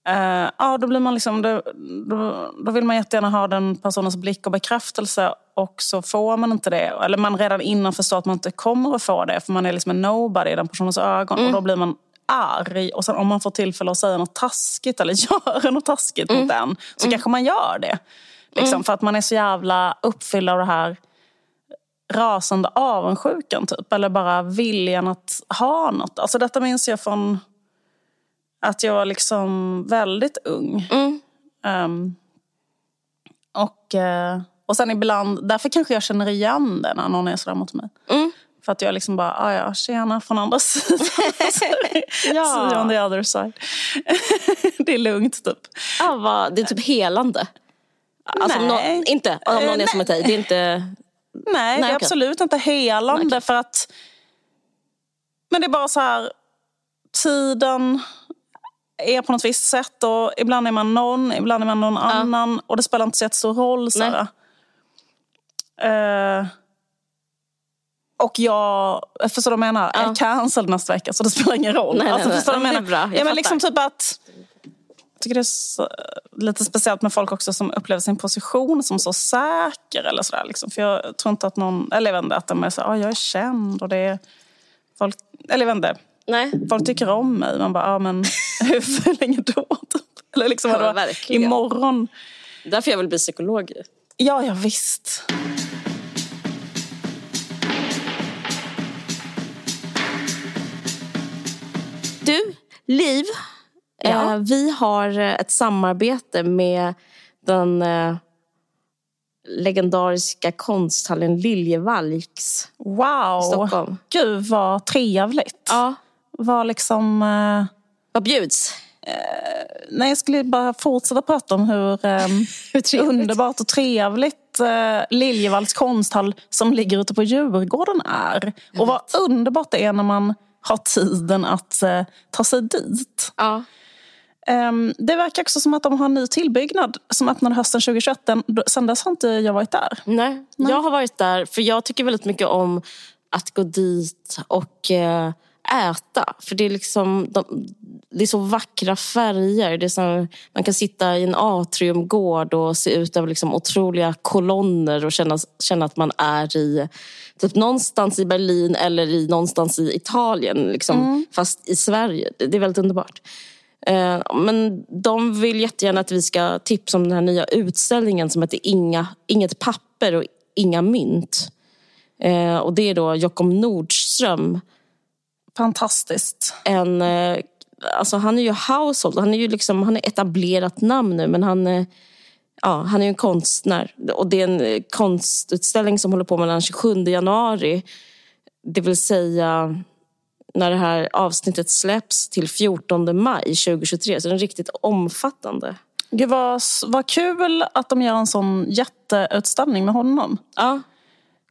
Eh, ja, då, blir man liksom, då, då, då vill man jättegärna ha den personens blick och bekräftelse och så får man inte det. Eller man redan innan förstår att man inte kommer att få det för man är liksom en nobody i den personens ögon. Och då blir man arg. Och sen om man får tillfälle att säga något taskigt eller göra något taskigt mot den så kanske man gör det. Liksom, För att man är så jävla uppfylld av det här rasande avundsjukan typ. Eller bara viljan att ha något. Alltså detta minns jag från att jag var liksom väldigt ung. Mm. Ehm, och, eh, och sen ibland, därför kanske jag känner igen det när någon är sådär mot mig. Mm. För att jag liksom bara, ah, ja, tjena från andra sidan. Ja. See on the other side. det är lugnt typ. Ja, vad, det är typ helande. Alltså, Nej. någon, inte om någon är som nej. dig. Det är inte... Nej, det är absolut inte helande Nej, för att... Men det är bara så här, tiden är på något visst sätt och ibland är man någon, ibland är man någon annan och det spelar inte så jättestor roll. Så och jag, förstår du vad jag menar? Jag är cancelled nästa vecka så det spelar ingen roll. Nej, nej, alltså, nej. förstår du vad Ja, jag menar? bra. Jag ja, men liksom typ att jag tycker det är så, lite speciellt med folk också som upplever sin position som så säker. Eller sådär, liksom. För jag tror inte att någon, eller jag vet inte, att de är så ah, jag är känd och det är folk, eller jag vet inte, Nej. folk tycker om mig. Man bara, ja ah, men hur länge då? Typ. Eller liksom, Ja, verkligen. imorgon. Därför jag vill bli psykolog. Ja, ja visst. Liv. Ja. Eh, vi har eh, ett samarbete med den eh, legendariska konsthallen Liljevalchs Wow. i Stockholm. Gud vad trevligt. Ja. Vad liksom... Eh, Vad bjuds? nej, jag skulle bara fortsätta prata om hur, ehm, Hur underbart och trevligt eh, Liljevalchs konsthall som ligger ute på Djurgården är. Och vad underbart det är när man har tiden att eh, ta sig dit. Ja. Ehm, det verkar också som att de har en ny tillbyggnad som öppnade hösten 2021. Den- Sen dess har inte jag varit där. Nej. Jag har varit där för jag tycker väldigt mycket om att gå dit och eh, äta. För det är liksom de, det är så vackra färger. Det är så, man kan sitta i en atriumgård och se ut över liksom otroliga kolonner och känna, känna att man är i typ någonstans i Berlin eller i någonstans i Italien. Liksom, Fast i Sverige. Det, är väldigt underbart. Eh, Men de vill jättegärna att vi ska tipsa om den här nya utställningen som heter Inga, Inget papper och inga mynt. Eh, Och det är då Jockum Nordström. Fantastiskt. En, eh, alltså han är ju household, han är ju liksom, han är etablerat namn nu men han, eh, ja, han är ju en konstnär och det är en eh, konstutställning som håller på mellan 27 januari, det vill säga när det här avsnittet släpps till 14 maj 2023. Så den är riktigt omfattande. Gud vad, vad kul att de gör en sån jätteutställning med honom. Ja.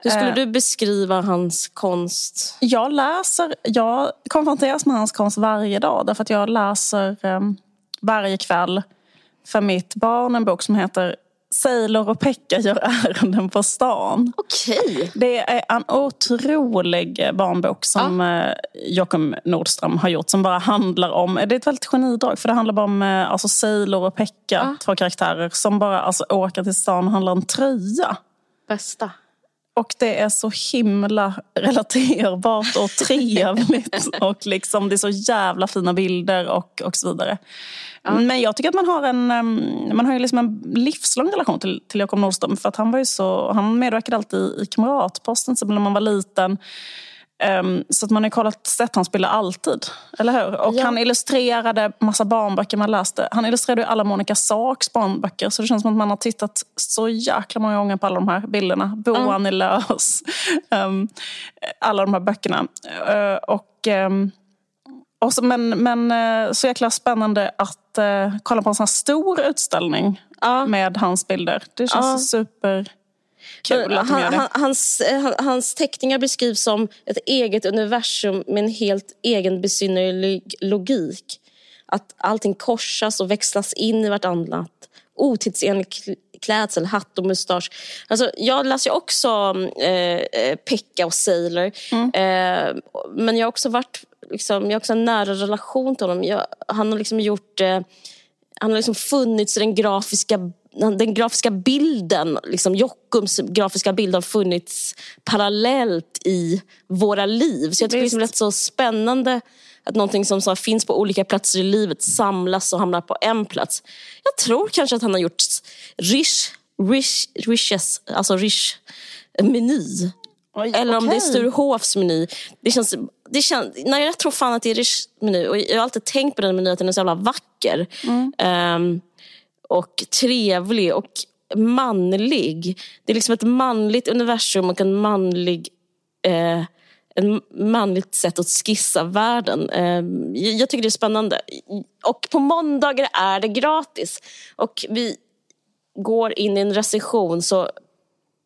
Hur skulle Eh. du beskriva hans konst? Jag läser, jag konfronteras med hans konst varje dag därför att jag läser eh, varje kväll för mitt barn en bok som heter Sailor och Pekka gör ärenden på stan. Okej. Det är en otrolig barnbok som ja. Joakim Nordström har gjort som bara handlar om, det är ett väldigt genidrag för det handlar bara om eh, alltså Sailor och Pekka, Ja. två karaktärer som bara alltså, åker till stan och handlar om tröja. Bästa. Och det är så himla relaterbart och trevligt. och liksom, det är så jävla fina bilder och, och så vidare. Men jag tycker att man har en, em, man har ju liksom en livslång relation till, till Jakob Nordström. För att han, var ju så, han medverkade alltid i Kamratposten så när man var liten. Em, så att man har kollat, sett hans bilder alltid. Eller hur? Och Ja. han illustrerade massa barnböcker man läste. Han illustrerade ju alla Monica Saks barnböcker. Så det känns som att man har tittat så jäkla många gånger på alla de här bilderna. Boan i lös. Em, alla de här böckerna. Eh, och, ehm, och så, men, men eh, så jäkla spännande att eh, kolla på en sån här stor utställning med hans bilder. Det känns Ja. Superkul att de gör han, det. han, hans, eh, han, hans teckningar beskrivs som ett eget universum med en helt egen besynnerlig logik. Att allting korsas och växlas in i vartannat. Otidsenlig kl- klädsel, hatt och mustasch. Alltså, jag läser också eh, eh, Pekka och Sailor. Eh, men jag har också varit liksom, jag har också en nära relation till honom. Jag, han har liksom gjort eh, han har liksom funnits i den grafiska den grafiska bilden, liksom Jockums grafiska bild har funnits parallellt i våra liv. Så jag tycker det är liksom Visst. rätt så spännande att någonting som så finns på olika platser i livet samlas och hamnar på en plats. Jag tror kanske att han har gjort Rish, Rish, Rishes, alltså Rish meny. Oj, Eller om det är. Sturehofs meny. Det känns, det känns, nej, jag tror fan att det är Rish meny. Och jag har alltid tänkt på den menyn att den är så jävla vacker. Ehm, och trevlig och manlig. Det är liksom ett manligt universum och en manlig eh, en manligt sätt att skissa världen. Eh, jag tycker det är spännande. Och på måndagar är det gratis. Och vi går in i en recession så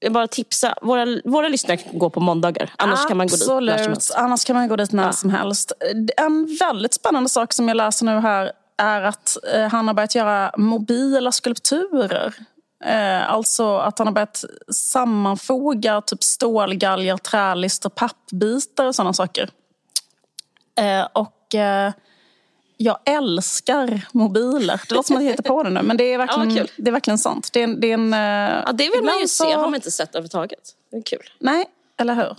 jag bara tipsa. Våra, våra lyssnare kan gå på måndagar. Annars kan man gå dit när som Absolut. helst. Annars kan man gå dit när Ja. som helst. En väldigt spännande sak som jag läser nu här är att eh, han har börjat göra mobila skulpturer. Eh, alltså att han har börjat sammanfoga typ stålgalgar, trälister, pappbitar och sådana saker. Eh, och jag älskar mobiler. Det låter som att jag hittar på det nu, men det är verkligen, Ja, det är verkligen sant. Det är, en- det är en, Ja, det vill man ju så- se. har man inte sett överhuvudtaget. Det är kul. Nej, eller hur?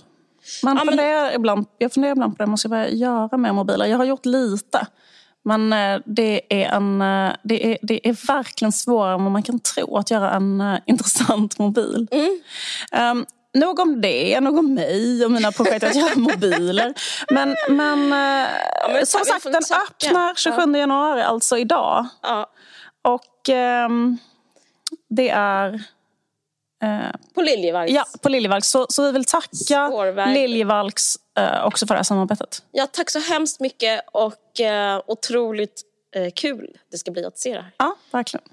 Man Ja, men- funderar ibland, jag funderar ibland på det, måste jag börja göra med mobiler? Jag har gjort lite. Men eh, det är, en, eh, det, är, det är verkligen svårare än vad man kan tro att göra en eh, intressant mobil. Um, nog om det, nog om mig och mina projekt att göra mobiler. Men, men, eh, men som sagt, den tacka. öppnar 27 januari, alltså idag. Ja. Och ehm, det är På Liljevalchs. Ja, på Liljevalchs. Så, så vi vill tacka Spårväg. Liljevalchs eh, också för det här samarbetet. Ja, tack så hemskt mycket och eh, otroligt eh, kul det ska bli att se det här. Ja, verkligen.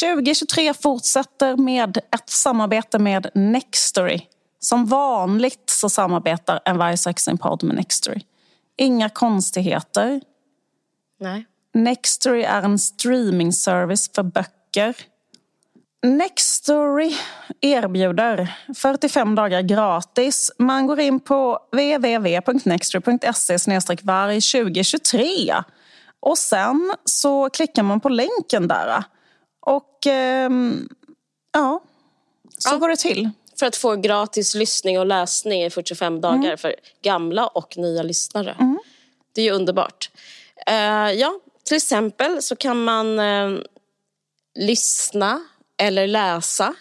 2023 fortsätter med ett samarbete med Nextory. Som vanligt så samarbetar en varje podd med Nextory. Inga konstigheter. Nej. Nextory är en streamingservice för böcker. Nextory erbjuder 45 dagar gratis. Man går in på www.nextory.se varg 2023. Och sen så klickar man på länken där. Och ehm, ja, så Ja. går det till. För att få gratis lyssning och läsning i 45 dagar för gamla och nya lyssnare. Det är ju underbart. Eh, ja, till exempel så kan man eh, lyssna eller läsa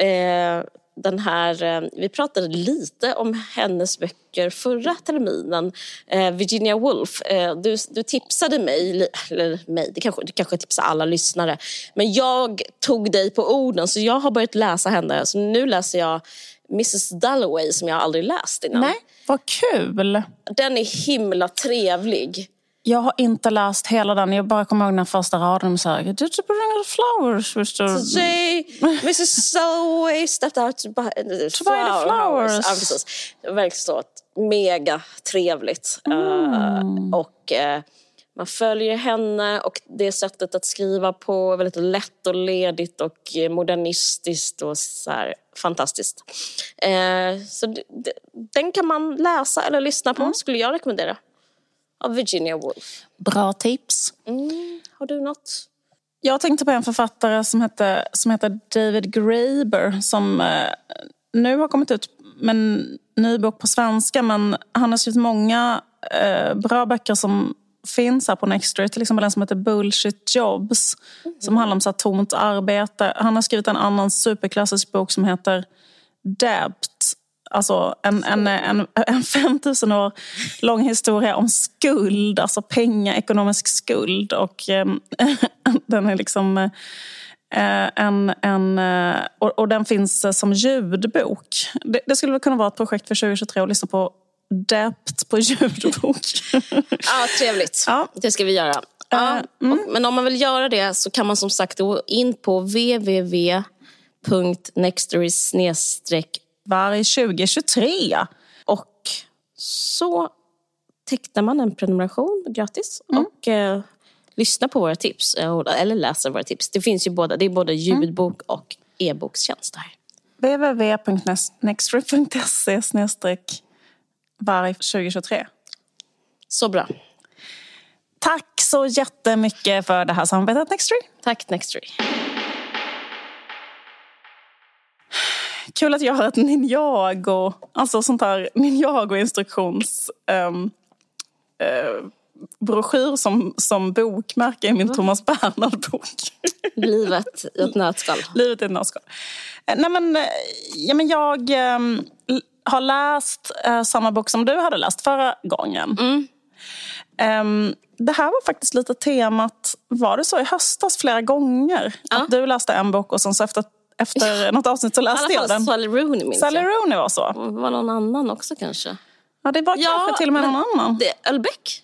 eh, den här... Eh, vi pratade lite om hennes böcker förra terminen. Eh, Virginia Woolf. Du, du tipsade mig, eller mig, det kanske, du kanske tipsar alla lyssnare. Men jag tog dig på orden så jag har börjat läsa henne. Så nu läser jag Mrs Dalloway som jag aldrig läst innan. Nej, vad kul! Den är himla trevlig. Jag har inte läst hela den. Jag bara kommer ihåg den första raden. Så här, Did you bring flowers? Today, Mrs Dalloway stepped out to buy, To buy the flowers. Ja, precis. Verkligen så mega trevligt. Uh, och uh, man följer henne och det sättet att skriva på är väldigt lätt och ledigt och modernistiskt och så här, fantastiskt. Uh, så den kan man läsa eller lyssna på, skulle jag rekommendera. Av Virginia Woolf. Bra tips. Mm. Har du något? Jag tänkte på en författare som heter, som heter David Graeber som eh, nu har kommit ut med en ny bok på svenska men han har skrivit många eh, bra böcker som finns här på Nextory. Till exempel en som heter Bullshit Jobs som handlar om så här, tomt arbete. Han har skrivit en annan superklassisk bok som heter Debt. Alltså en, en, en, en 5000 år lång historia om skuld, alltså pengar, ekonomisk skuld. Och eh, den är liksom eh, en, en, eh, och, och, den finns eh, som ljudbok. Det, det skulle väl kunna vara ett projekt för 2023 att lyssna på Dept på ljudbok. Ja, trevligt. Ja. Det ska vi göra. Ja, och, men om man vill göra det så kan man som sagt gå in på www.nextory varg 2023. Och så tecknar man en prenumeration gratis och eh, lyssnar på våra tips. eh, Eller läser våra tips. Det finns ju båda. Det är både ljudbok och e-bokstjänst här. www.nextory.se varg 2023. Så bra. Tack så jättemycket för det här samarbetet Nextory. Tack Nextory. Kul att jag har ett Ninjago, alltså sånt här Ninjago-instruktions um, uh, broschyr som, som bokmärke i min Thomas Bernhard-bok. Livet i ett nötskal. Livet i ett nötskal. Eh, Nej, men, eh, ja, men jag um, har läst uh, samma bok som du hade läst förra gången. Mm. Um, det här var faktiskt lite temat, var det så i höstas flera gånger? Ja. Att du läste en bok och sen så efter, efter något avsnitt så I läste alla jag fall den. Sally Rooney minns Sally. Rooney var så. Det var någon annan också kanske. Ja, det var kanske till och med någon annan. Det Ölbeck?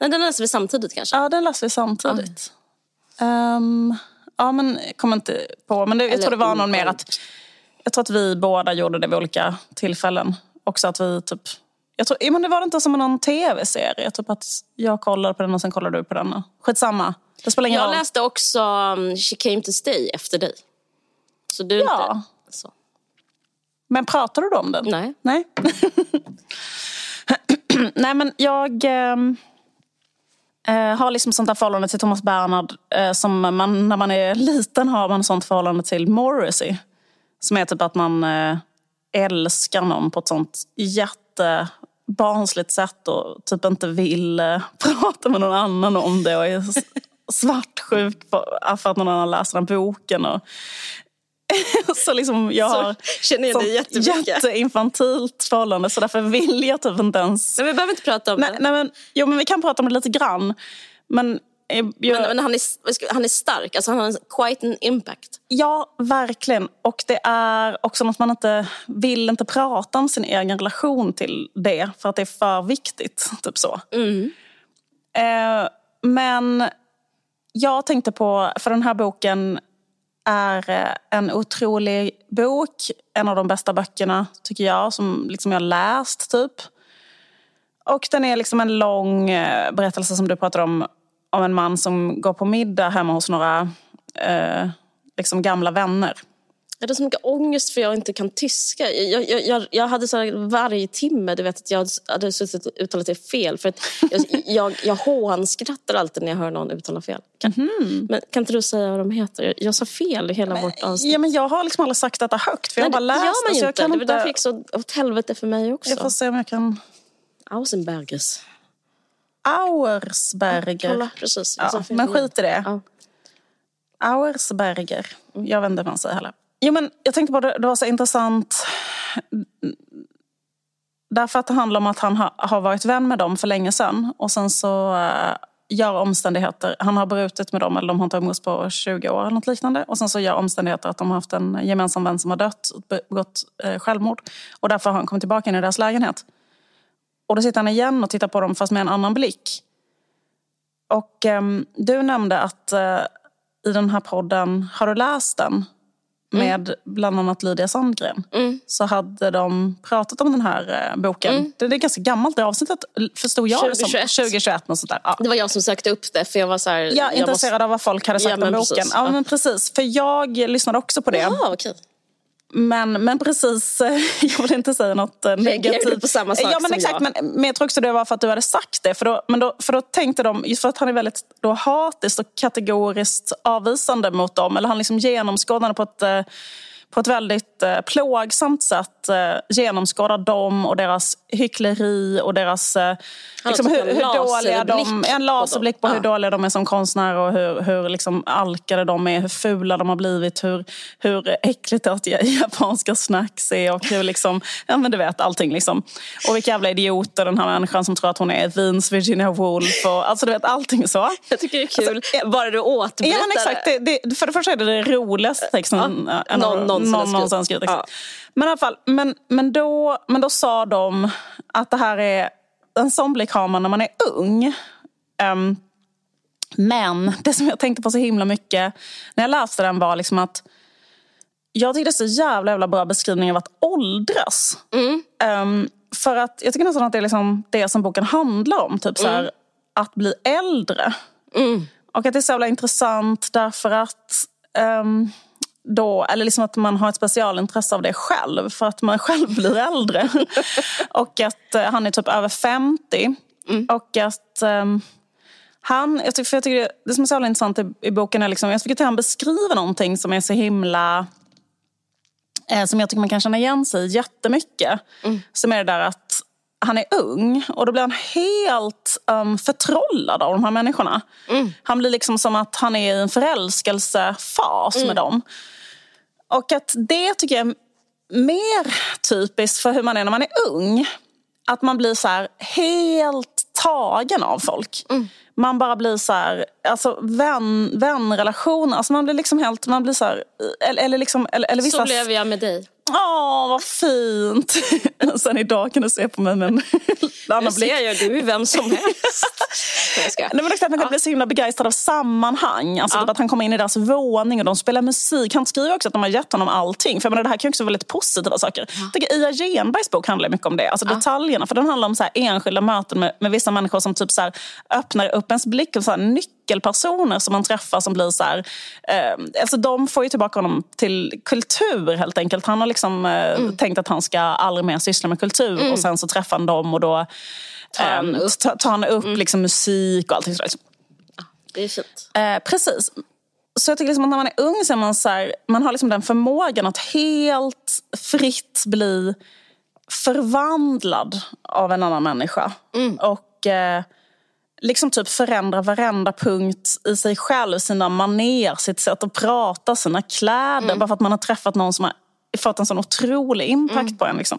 Nej, den läste vi samtidigt kanske. Ja, den läste vi samtidigt. Ehm, ja, men jag kommer inte på. Men det, jag Eller tror det var någon mer att... Jag tror att vi båda gjorde det vid olika tillfällen. Också att vi typ... Jag tror, ja, men det var inte som någon tv-serie. Typ att jag kollade på den och sen kollade du på den. Skitsamma. Det spelar ingen Jag roll. läste också um, She came to stay efter dig. Så du Ja. inte... Så. Men pratade du om den? Nej. Nej. Nej, men jag ehm, eh, har liksom sånt här förhållande till Thomas Bernhard eh, som man när man är liten har man sånt förhållande till Morrissey. Som är typ att man eh, älskar någon på ett sånt jättebarnsligt sätt och typ inte vill eh, prata med någon annan om det och är svartsjuk för att någon annan läser den boken. Och, så liksom jag Så har känner jag dig jättemycket. jätteinfantilt förhållande så därför vill jag typ inte ens... Men vi behöver inte prata om Nej, det. nej, men, jo, men vi kan prata om det lite grann. Men, eh, jag, Men, men han, är, han är stark, alltså han har en, quite an impact. Ja, verkligen. Och det är också något man inte vill inte prata om sin egen relation till det för att det är för viktigt. Typ så. Eh, men jag tänkte på, för den här boken är eh, en otrolig bok. En av de bästa böckerna, tycker jag, som liksom jag läst. typ. Och den är liksom en lång eh, berättelse som du pratar om, om en man som går på middag hemma hos några eh, liksom gamla vänner. Jag hade så mycket ångest för jag inte kan tyska. Jag, jag, jag, jag hade så här varje timme, du vet att jag hade suttit och uttalat det fel. För att jag, jag, jag hånskrattar alltid när jag hör någon uttala fel. Kan, Men kan inte du säga vad de heter? Jag sa fel i hela vårt avsnitt. Ja, men jag har liksom aldrig sagt detta högt, för jag har bara det läst gör man det. ju inte. Det var därför det gick så åt helvete för mig också. Jag får se om jag kan... Ausenbergers. Auersberger. Kolla, precis. Ja, men skit i det. Ja. Auersberger. Jag vet inte vad man säger heller. Jo, men jag tänkte på det, det var så intressant. därför att det handlar om att han har varit vän med dem för länge sedan. Och sen så eh, gör omständigheter, han har brutit med dem eller de har inte umgåtts på 20 år eller något liknande. Och sen så gör omständigheter att de har haft en gemensam vän som har dött och begått eh, självmord. Och därför har han kommit tillbaka in i deras lägenhet. Och då sitter han igen och tittar på dem fast med en annan blick. Och eh, du nämnde att eh, i den här podden, har du läst den? Med mm. bland annat Lydia Sandgren mm. så hade de pratat om den här eh, boken. Mm. Det är ganska gammalt det avsnittet förstod jag 2021. som 2021. Och sådär. Ja. Det var jag som sökte upp det för jag var så här, ja, intresserad måste... av vad folk hade sagt ja, om boken. Precis. Ja, men precis. För jag lyssnade också på det. Jaha, okay. Men, men precis, jag vill inte säga något eh, negativt. på samma sak ja, men exakt, jag. Men, men jag tror också det var för att du hade sagt det. För då, men då, för då tänkte de, just för att han är väldigt då hatiskt och kategoriskt avvisande mot dem. Eller han liksom genomskådande på ett eh, på ett väldigt eh, plågsamt sätt eh, genomskådar dem och deras hyckleri och deras... Eh, liksom, hur, hur dåliga de, en laserblick på hur dåliga de är som konstnärer och hur, hur liksom alkade de är, hur fula de har blivit, hur, hur äckligt att japanska snacks är och hur liksom, ja men du vet allting liksom. Och vilka jävla idioter den här människan som tror att hon är Vins Virginia Woolf och alltså du vet allting så. Jag tycker det är kul, alltså, bara du återberättar ja, men exakt, det, det, För det första är det det roligaste texten ja, någon, någon någon någonstans skrivit. Ja. Men i alla fall, men, men, då, men då sa de att det här är, en sån blick har man när man är ung. Um, men det som jag tänkte på så himla mycket när jag läste den var liksom att jag tyckte det så jävla, jävla bra beskrivning av att åldras. Mm. Um, för att jag tycker nästan att det är liksom det som boken handlar om. Typ så här, mm. Att bli äldre. Mm. Och att det är så jävla intressant därför att um, då, eller liksom att man har ett specialintresse av det själv för att man själv blir äldre. och att uh, han är typ över 50. Mm. Och att um, han, jag tycker, för jag tycker det, det som är så intressant i, i boken är liksom, jag tycker att han beskriver någonting som är så himla eh, som jag tycker man kan känna igen sig i jättemycket. Mm. Som är det där att han är ung och då blir han helt um, förtrollad av de här människorna. Mm. Han blir liksom som att han är i en förälskelsefas mm. med dem. Och att det tycker jag är mer typiskt för hur man är när man är ung. Att man blir så här helt tagen av folk. Mm. Man bara blir så här, alltså vän, vänrelation, alltså man blir liksom helt, man blir så här, eller, eller liksom, eller, eller vissa... Så blev jag med dig. Åh, vad fint! Sen idag kan du se på mig med en annan blick. ser jag, du är vem som helst. Nej, men exakt, man kan ja. bli så himla begeistrad av sammanhang. Alltså ja. att han kommer in i deras våning och de spelar musik. Han skriver också att de har gett honom allting. För jag menar, det här kan också vara väldigt positiva saker. Ja. Jag tycker Ia Genbergs bok handlar mycket om det. Alltså detaljerna. För den handlar om så här enskilda möten med, med vissa människor som typ så öppnar upp ens blick. Och så här, nyckelpersoner som man träffar som blir så här, eh, alltså de får ju tillbaka honom till kultur helt enkelt. Han har liksom eh, mm. tänkt att han ska aldrig mer syssla med kultur mm. och sen så träffar han dem och då tar han eh, upp, tar, tar han upp mm. liksom, musik och allting sådär. det är fint. Eh, precis. Så jag tycker liksom att när man är ung så är man så här, man har liksom den förmågan att helt fritt bli förvandlad av en annan människa. Mm. Och eh, liksom typ förändra varenda punkt i sig själv, sina maner, sitt sätt att prata, sina kläder. Mm. Bara för att man har träffat någon som har fått en sån otrolig impact mm. på en. Liksom.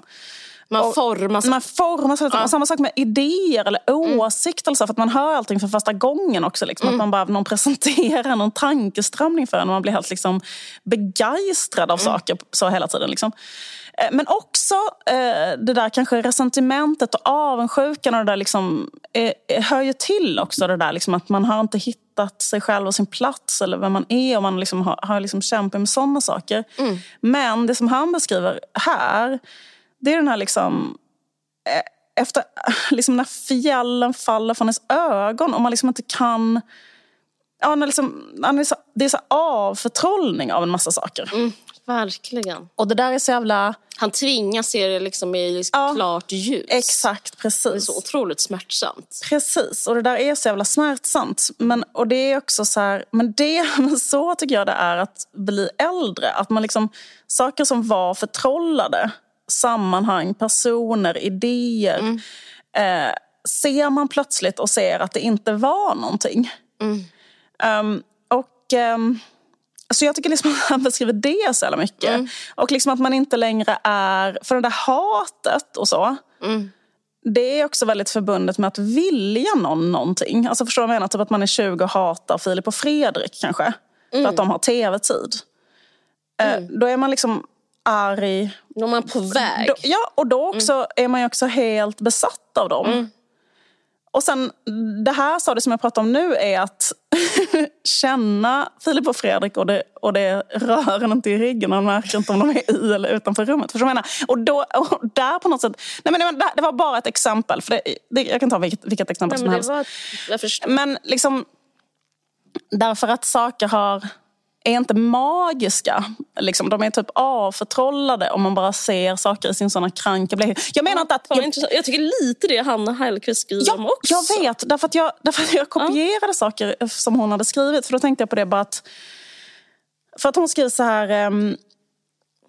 Man formas. Man formas. Ja. Samma sak med idéer eller åsikter. Mm. För att man hör allting för första gången också. Liksom. Mm. Att man bara, någon presenterar någon tankeströmning för en och man blir helt liksom, begeistrad av mm. saker så hela tiden. Liksom. Eh, men också eh, det där kanske resentimentet och avundsjukan och det där liksom, eh, hör ju till också. Det där liksom, att man har inte hittat sig själv och sin plats eller vem man är och man liksom har, har liksom kämpat med sådana saker. Mm. Men det som han beskriver här det är den här liksom... Efter, liksom när fjällen faller från ens ögon och man liksom inte kan... Ja, när liksom, det är så avförtrollning av en massa saker. Mm, verkligen. Och det där är så jävla... Han tvingas se det liksom i ja, klart ljus. Exakt, precis. Det är så otroligt smärtsamt. Precis, och det där är så jävla smärtsamt. Men, och det är också så här, men det, men så tycker jag det är att bli äldre. Att man liksom, saker som var förtrollade sammanhang, personer, idéer. Mm. Eh, ser man plötsligt och ser att det inte var någonting. Mm. Um, och um, så jag tycker liksom att han beskriver det så jävla mycket. Mm. Och liksom att man inte längre är... För det där hatet och så. Mm. Det är också väldigt förbundet med att vilja någon någonting. Alltså förstår du vad jag menar? Typ att man är 20 och hatar Filip och Fredrik kanske. Mm. För att mm. de har tv-tid. Eh, mm. Då är man liksom arg. Då är man på väg. Då, ja, och då också mm. är man ju också helt besatt av dem. Och sen det här sa det som jag pratar om nu är att känna Filip och Fredrik och det, och det rör en inte i ryggen. Man märker inte om de är i eller utanför rummet. Förstår menar? Och, då, och där på något sätt... Nej men det, det var bara ett exempel. För det, det, jag kan ta vilket, vilket exempel nej, som helst. Var, men liksom... Därför att saker har är inte magiska. Liksom, de är typ avförtrollade om man bara ser saker i sin såna kranka blekhet. Jag menar inte att... Jag, jag tycker lite det Hanna Hellquist skriver ja, om också. Jag vet, därför att jag, därför att jag kopierade ja. saker som hon hade skrivit. För då tänkte jag på det bara att... För att hon skriver så här... Um,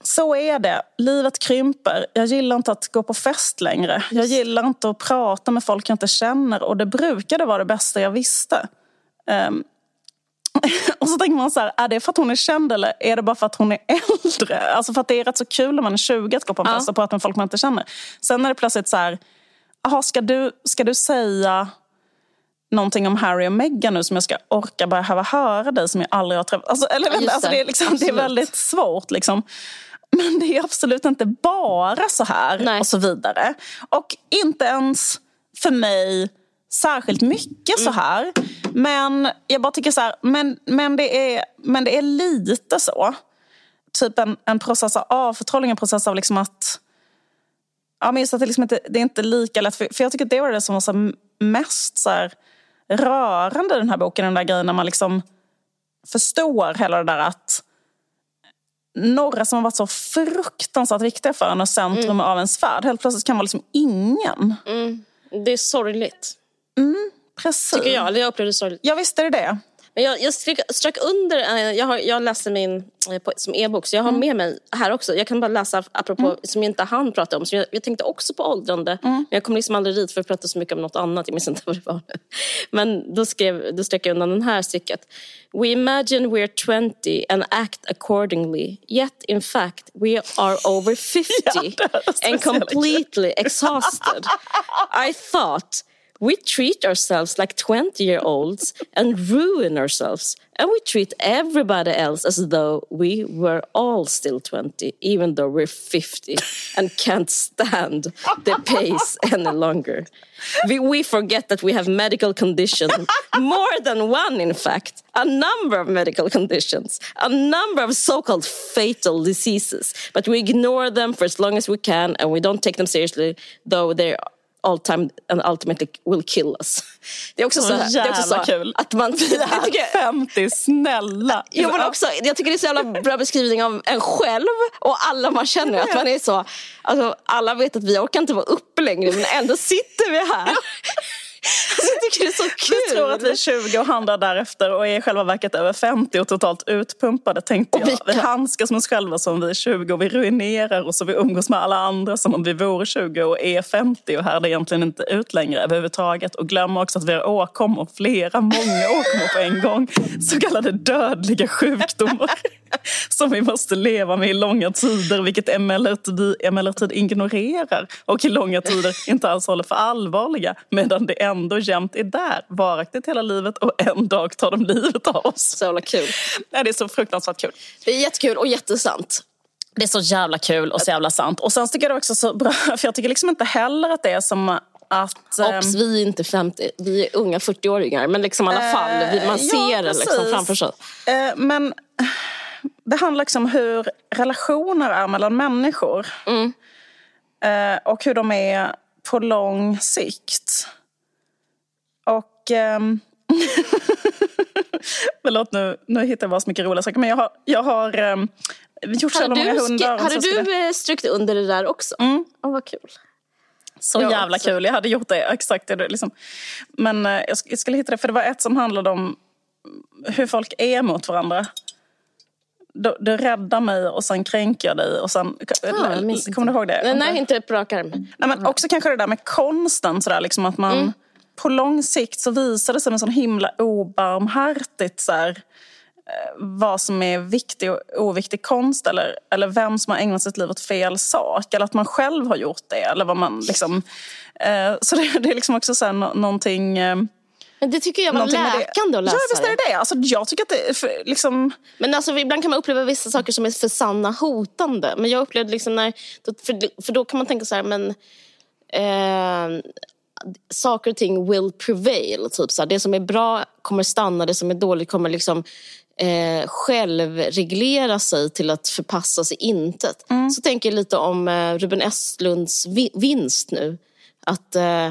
så är det. Livet krymper. Jag gillar inte att gå på fest längre. Jag gillar inte att prata med folk jag inte känner och det brukade vara det bästa jag visste. Um, Och så tänker man så här, är det för att hon är känd eller är det bara för att hon är äldre? Alltså för att det är rätt så kul när man är 20 att gå på en fest och prata med folk man inte känner. Sen är det plötsligt så här, aha, ska, du, ska du säga någonting om Harry och Meghan nu som jag ska orka behöva höra dig som jag aldrig har träffat? Alltså, eller, ja, alltså, det, är liksom, det är väldigt svårt liksom. Men det är absolut inte bara så här Nej. och så vidare. Och inte ens för mig särskilt mycket så mm. Men jag bara tycker så här, men, men, det, är, men det är lite så. Typ en, en process av avförtrollning, en process av liksom att... Ja, men just att det, liksom inte, det är inte lika lätt. För, för jag tycker det var det som var så mest så här, rörande i den här boken. Den där grejen när man liksom förstår hela det där att några som har varit så fruktansvärt viktiga för en och centrum mm. av ens värld helt plötsligt kan vara liksom ingen. Mm. Det är sorgligt. Mm, precis. Tycker jag. Jag upplevde sorgligt. Ja, visst är det det. Men jag, jag strök, strök under, eh, jag, har, jag läste min eh, på, som e-bok så jag har mm. med mig här också. Jag kan bara läsa apropå mm. som inte han pratade om. Så jag, jag tänkte också på åldrande. Mm. Men jag kom liksom aldrig dit för att prata så mycket om något annat. Jag minns inte vad det var. Men då, skrev, då strök jag undan den här stycket. We imagine we're 20 and act accordingly. Yet in fact we are over 50 ja, and completely exhausted. I thought we treat ourselves like 20 year olds and ruin ourselves. And we treat everybody else as though we were all still 20, even though we're 50 and can't stand the pace any longer. We, we forget that we have medical conditions, more than one, in fact, a number of medical conditions, a number of so called fatal diseases. But we ignore them for as long as we can and we don't take them seriously, though they all time and ultimately will kill us. Det är också så, här, det är också så kul. Att man, är tycker, 50, snälla. Jo, men också, jag tycker det är så jävla bra beskrivning av en själv och alla man känner. Att man är så, alltså, alla vet att vi orkar inte vara uppe längre men ändå sitter vi här. jag tycker det är så kul. Vi tror att vi är 20 och handlar därefter och är i själva verket över 50 och totalt utpumpade tänkte jag. Vi, handskas med oss själva som vi är 20 och vi ruinerar oss och vi umgås med alla andra som om vi vore 20 och är 50 och härdar egentligen inte ut längre överhuvudtaget. Och glömmer också att vi har åkommor, flera, många åkommor på en gång. Så kallade dödliga sjukdomar som vi måste leva med i långa tider vilket emellertid, emellertid ignorerar och i långa tider inte alls håller för allvarliga medan det ändå jämt är där, varaktigt hela livet och en dag tar de livet av oss. Så jävla kul. Nej, det är så fruktansvärt kul. Det är jättekul och jättesant. Det är så jävla kul och så jävla sant. Och sen tycker jag det också så bra, för jag tycker liksom inte heller att det är som att... Ops, vi är inte 50, vi är unga 40-åringar. Men liksom i alla fall, man ser ja, det liksom framför sig. Eh, men det handlar liksom om hur relationer är mellan människor. Mm. Eh, och hur de är på lång sikt. Och... Ehm, förlåt, nu, nu hittar jag bara så mycket roliga saker. Men jag har, jag har um, gjort så många hundar. Hade du skulle... Eh, strukit under det där också? Mm. Oh, vad kul. Så jag jävla också. kul. Jag hade gjort det exakt. Liksom. Men uh, jag skulle hitta det, för det var ett som handlade om hur folk är mot varandra du, du räddar mig och sen kränker jag dig. Och sen, ah, kommer du ihåg det? Nej, nej inte på rak arm. Nej, men också kanske det där med konsten. Sådär, liksom att man, mm. På lång sikt så visar det sig med sån himla obarmhärtigt så här, vad som är viktig och oviktig konst eller, eller vem som har ägnat sitt liv åt fel sak. Eller att man själv har gjort det. Eller vad man liksom, eh, så det, det, är liksom också så här, någonting... Eh, men det tycker jag var läkande att läsa Ja, visst är det det. Alltså, jag tycker att det för, liksom... Men alltså, ibland kan man uppleva vissa saker som är för sanna hotande. Men jag upplevde liksom när... För, för då kan man tänka så här, men... Eh, saker och ting will prevail. Typ så här, det som är bra kommer stanna, det som är dåligt kommer liksom eh, självreglera sig till att förpassas i intet. Mm. Så tänker jag lite om eh, Ruben Östlunds vi vinst nu. Att eh,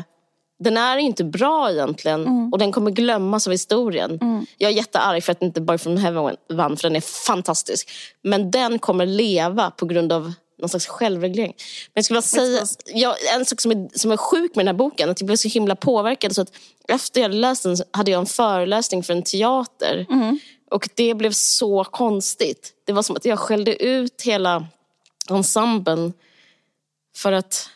den är inte bra egentligen mm. och den kommer glömmas av historien. Mm. Jag är jättearg för att inte Boy from Heaven vann för den är fantastisk. Men den kommer leva på grund av någon slags självreglering. Men jag skulle säga, jag, en sak som är, som är sjuk med den här boken, att jag blev så himla påverkad. Så att efter jag hade läst den hade jag en föreläsning för en teater. Mm. Och det blev så konstigt. Det var som att jag skällde ut hela ensemblen för att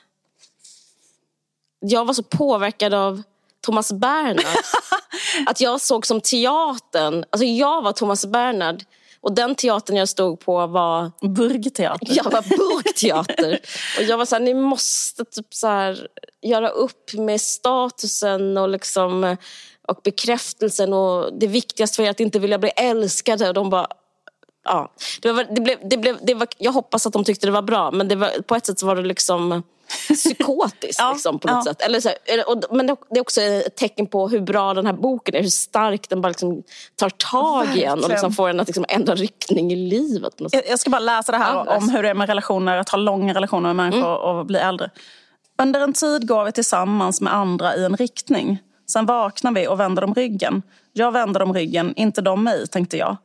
jag var så påverkad av Thomas Bernhard. att jag såg som teatern, alltså jag var Thomas Bernhard och den teatern jag stod på var... Burgteater. Jag var burgteater. och jag var så här, ni måste typ så här, göra upp med statusen och liksom och bekräftelsen och det viktigaste för er att inte vilja bli älskade. Och de bara, ja. det, var, det, blev, det, blev, det var, jag hoppas att de tyckte det var bra men det var, på ett sätt var det liksom psykotiskt ja, liksom, på något ja. sätt. Eller så, och, men det är också ett tecken på hur bra den här boken är, hur stark den bara liksom tar tag i en och liksom får en att liksom ändra riktning i livet. Jag, jag ska bara läsa det här ja, om hur det är med relationer, att ha långa relationer med människor mm. och bli äldre. Under en tid går vi tillsammans med andra i en riktning. Sen vaknar vi och vänder dem ryggen. Jag vänder dem ryggen, inte de mig, tänkte jag.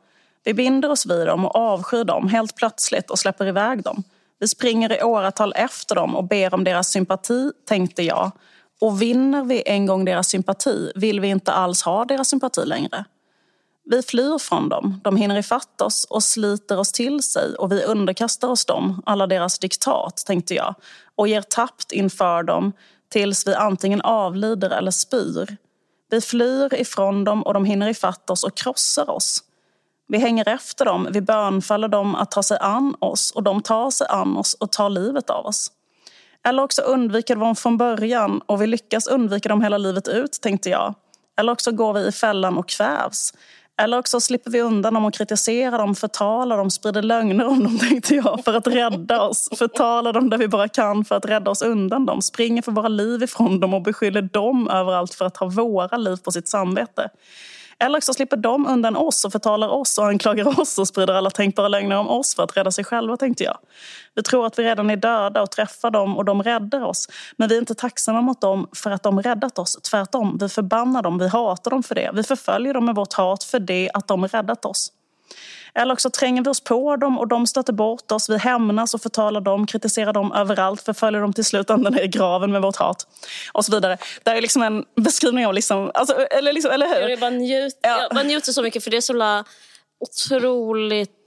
Vi binder oss vid dem och avskyr dem helt plötsligt och släpper iväg dem. Vi springer i åratal efter dem och ber om deras sympati, tänkte jag. Och vinner vi en gång deras sympati vill vi inte alls ha deras sympati längre. Vi flyr från dem, de hinner ifatt oss och sliter oss till sig och vi underkastar oss dem, alla deras diktat, tänkte jag, och ger tappt inför dem tills vi antingen avlider eller spyr. Vi flyr ifrån dem och de hinner ifatt oss och krossar oss. Vi hänger efter dem, vi bönfaller dem att ta sig an oss och de tar sig an oss och tar livet av oss. Eller också undviker de från början och vi lyckas undvika dem hela livet ut, tänkte jag. Eller också går vi i fällan och kvävs. Eller också slipper vi undan dem och kritiserar dem, förtalar dem, sprider lögner om dem, tänkte jag, för att rädda oss. Förtalar dem där vi bara kan för att rädda oss undan dem. Springer för våra liv ifrån dem och beskyller dem överallt för att ha våra liv på sitt samvete. Eller så slipper de undan oss och förtalar oss och anklagar oss och sprider alla tänkbara lögner om oss för att rädda sig själva, tänkte jag. Vi tror att vi redan är döda och träffar dem och de räddar oss. Men vi är inte tacksamma mot dem för att de räddat oss. Tvärtom, vi förbannar dem, vi hatar dem för det. Vi förföljer dem med vårt hat för det att de räddat oss. Eller också tränger vi oss på dem och de stöter bort oss. Vi hämnas och förtalar dem, kritiserar dem överallt, förföljer dem till slut ända ner i graven med vårt hat. Och så vidare. Det är liksom en beskrivning av, liksom, alltså, eller, liksom, eller hur? Jag bara, njut, ja. jag njuter så mycket för det är så otroligt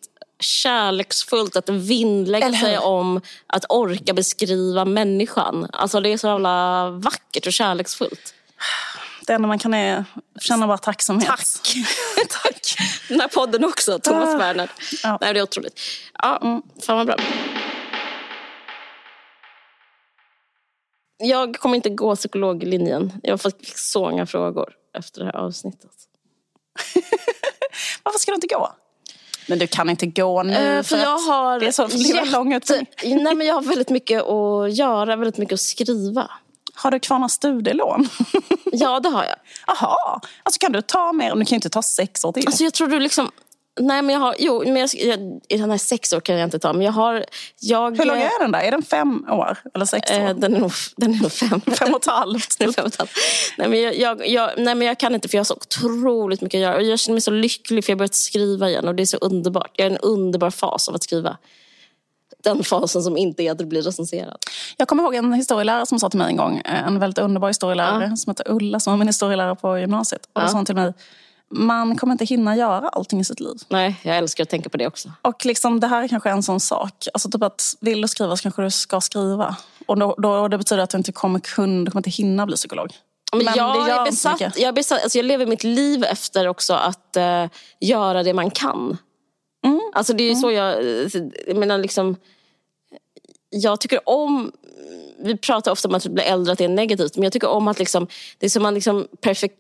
kärleksfullt att vinnlägga sig om att orka beskriva människan. Alltså det är så jävla vackert och kärleksfullt. Det enda man kan är känna bara tacksamhet. Tack! Tack! Den här podden också, Thomas ah. Bernhard. Ja. Nej, det är otroligt. Ja, mm. Fan vad bra. Jag kommer inte gå psykologlinjen. Jag fick så många frågor efter det här avsnittet. Varför ska du inte gå? Men du kan inte gå nu uh, för, för jag har det är så jätte... lång Nej, men Jag har väldigt mycket att göra, väldigt mycket att skriva. Har du kvar några studielån? ja, det har jag. Jaha, alltså kan du ta mer? Du kan ju inte ta sex år till. Alltså jag tror du liksom... Nej, men jag har... Jo, men jag, jag, den här sex år kan jag inte ta. Men jag har... Jag, Hur lång är den där? Är den fem år? Eller sex år? Eh, den, är nog, den är nog fem. fem och ett halvt. fem och ett halvt. Nej, men jag, jag, jag, nej, men jag kan inte för jag har så otroligt mycket att göra. Och jag känner mig så lycklig för jag har börjat skriva igen. Och det är så underbart. Jag är i en underbar fas av att skriva den fasen som inte är att du blir recenserad. Jag kommer ihåg en historielärare som sa till mig en gång, eh, en väldigt underbar historielärare ja. som heter Ulla som var min historielärare på gymnasiet. Och då ja. sa hon till mig, man kommer inte hinna göra allting i sitt liv. Nej, jag älskar att tänka på det också. Och liksom, det här är kanske en sån sak. Alltså typ att vill du skriva så kanske du ska skriva. Och då, då, det betyder att du inte kommer kunna, du kommer inte hinna bli psykolog. Men, Men jag, det är besatt, jag, är besatt, alltså jag lever mitt liv efter också att eh, göra det man kan. Mm. Alltså det är ju så jag, eh, jag menar liksom, jag tycker om, vi pratar ofta om att bli äldre, att det är negativt, men jag tycker om att liksom, det är som man liksom perfekt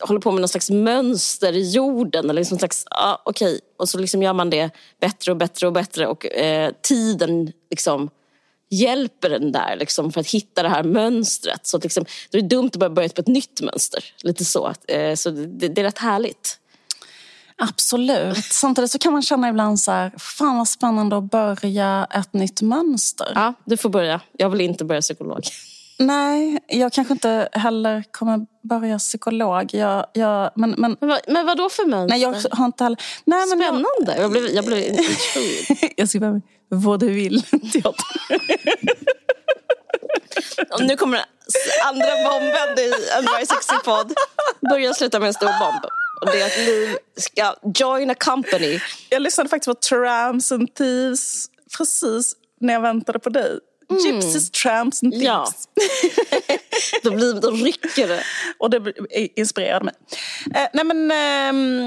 håller på med någon slags mönster i jorden. Eller liksom slags, ah, okej. Och så liksom gör man det bättre och bättre och bättre och eh, tiden liksom hjälper den där liksom, för att hitta det här mönstret. Så liksom, då är det dumt att börja börja på ett nytt mönster. Lite så. Eh, så det, det är rätt härligt. Absolut. Samtidigt så kan man känna ibland så här, fan vad spännande att börja ett nytt mönster. Ja, du får börja. Jag vill inte börja psykolog. Nej, jag kanske inte heller kommer börja psykolog. Jag, jag, men, men, Men, vad, men vad då för mönster? nej, jag har inte heller... Nej, men jag, Spännande. Jag blev, jag blev jag ska börja med vad du vill. teater. Och nu kommer andra bomben i en Very Sexy podd. Börja sluta med en stor bomb. Och det är att Liv ska join a company. Jag lyssnade faktiskt på Tramps and Thieves precis när jag väntade på dig. Gypsies, Tramps and Thieves. Ja. Då, blir, då rycker det. Och det inspirerade mig. Eh, nej men... ehm,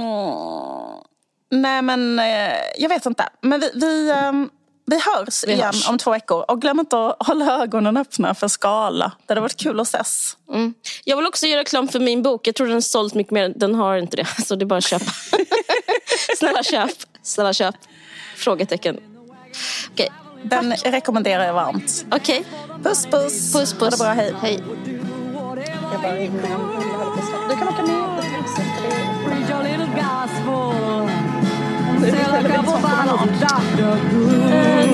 nej men, eh, jag vet inte. Men vi, vi, ehm, vi hörs Vi igen hörs. om två veckor. Och glöm inte att hålla ögonen öppna för Skala. Det hade varit kul att ses. Mm. Jag vill också göra reklam för min bok. Jag tror den sålt mycket mer. Den har inte det. Så det är bara att köpa. Snälla köp. Snälla köp. Frågetecken. Okej. Den rekommenderar jag varmt. Okej. Puss puss. Puss Ha det puss. bra, hej. Hej. Jag bara Du kan åka med. Nej,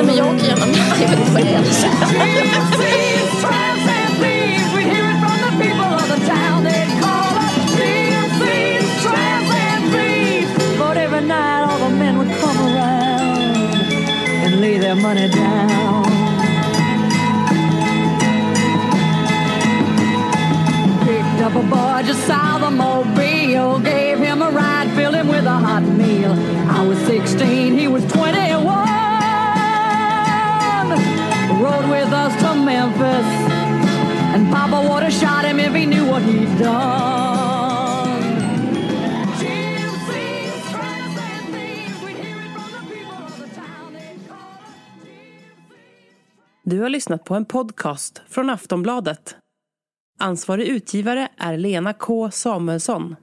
men jag åker gärna med. Jag vet inte vad jag gör. DMC's tramps and thieves. We hear it from the people of the town. They call us DMC's tramps and thieves. But every night all the men would come around and lay their money down. Picked up a boy just south of Mobile. Gave him a ride, filled him with a hot meal. Memphis. And Papa would have shot him if he knew what he'd done. Du har lyssnat på en podcast från Aftonbladet. Ansvarig utgivare är Lena K Samuelsson.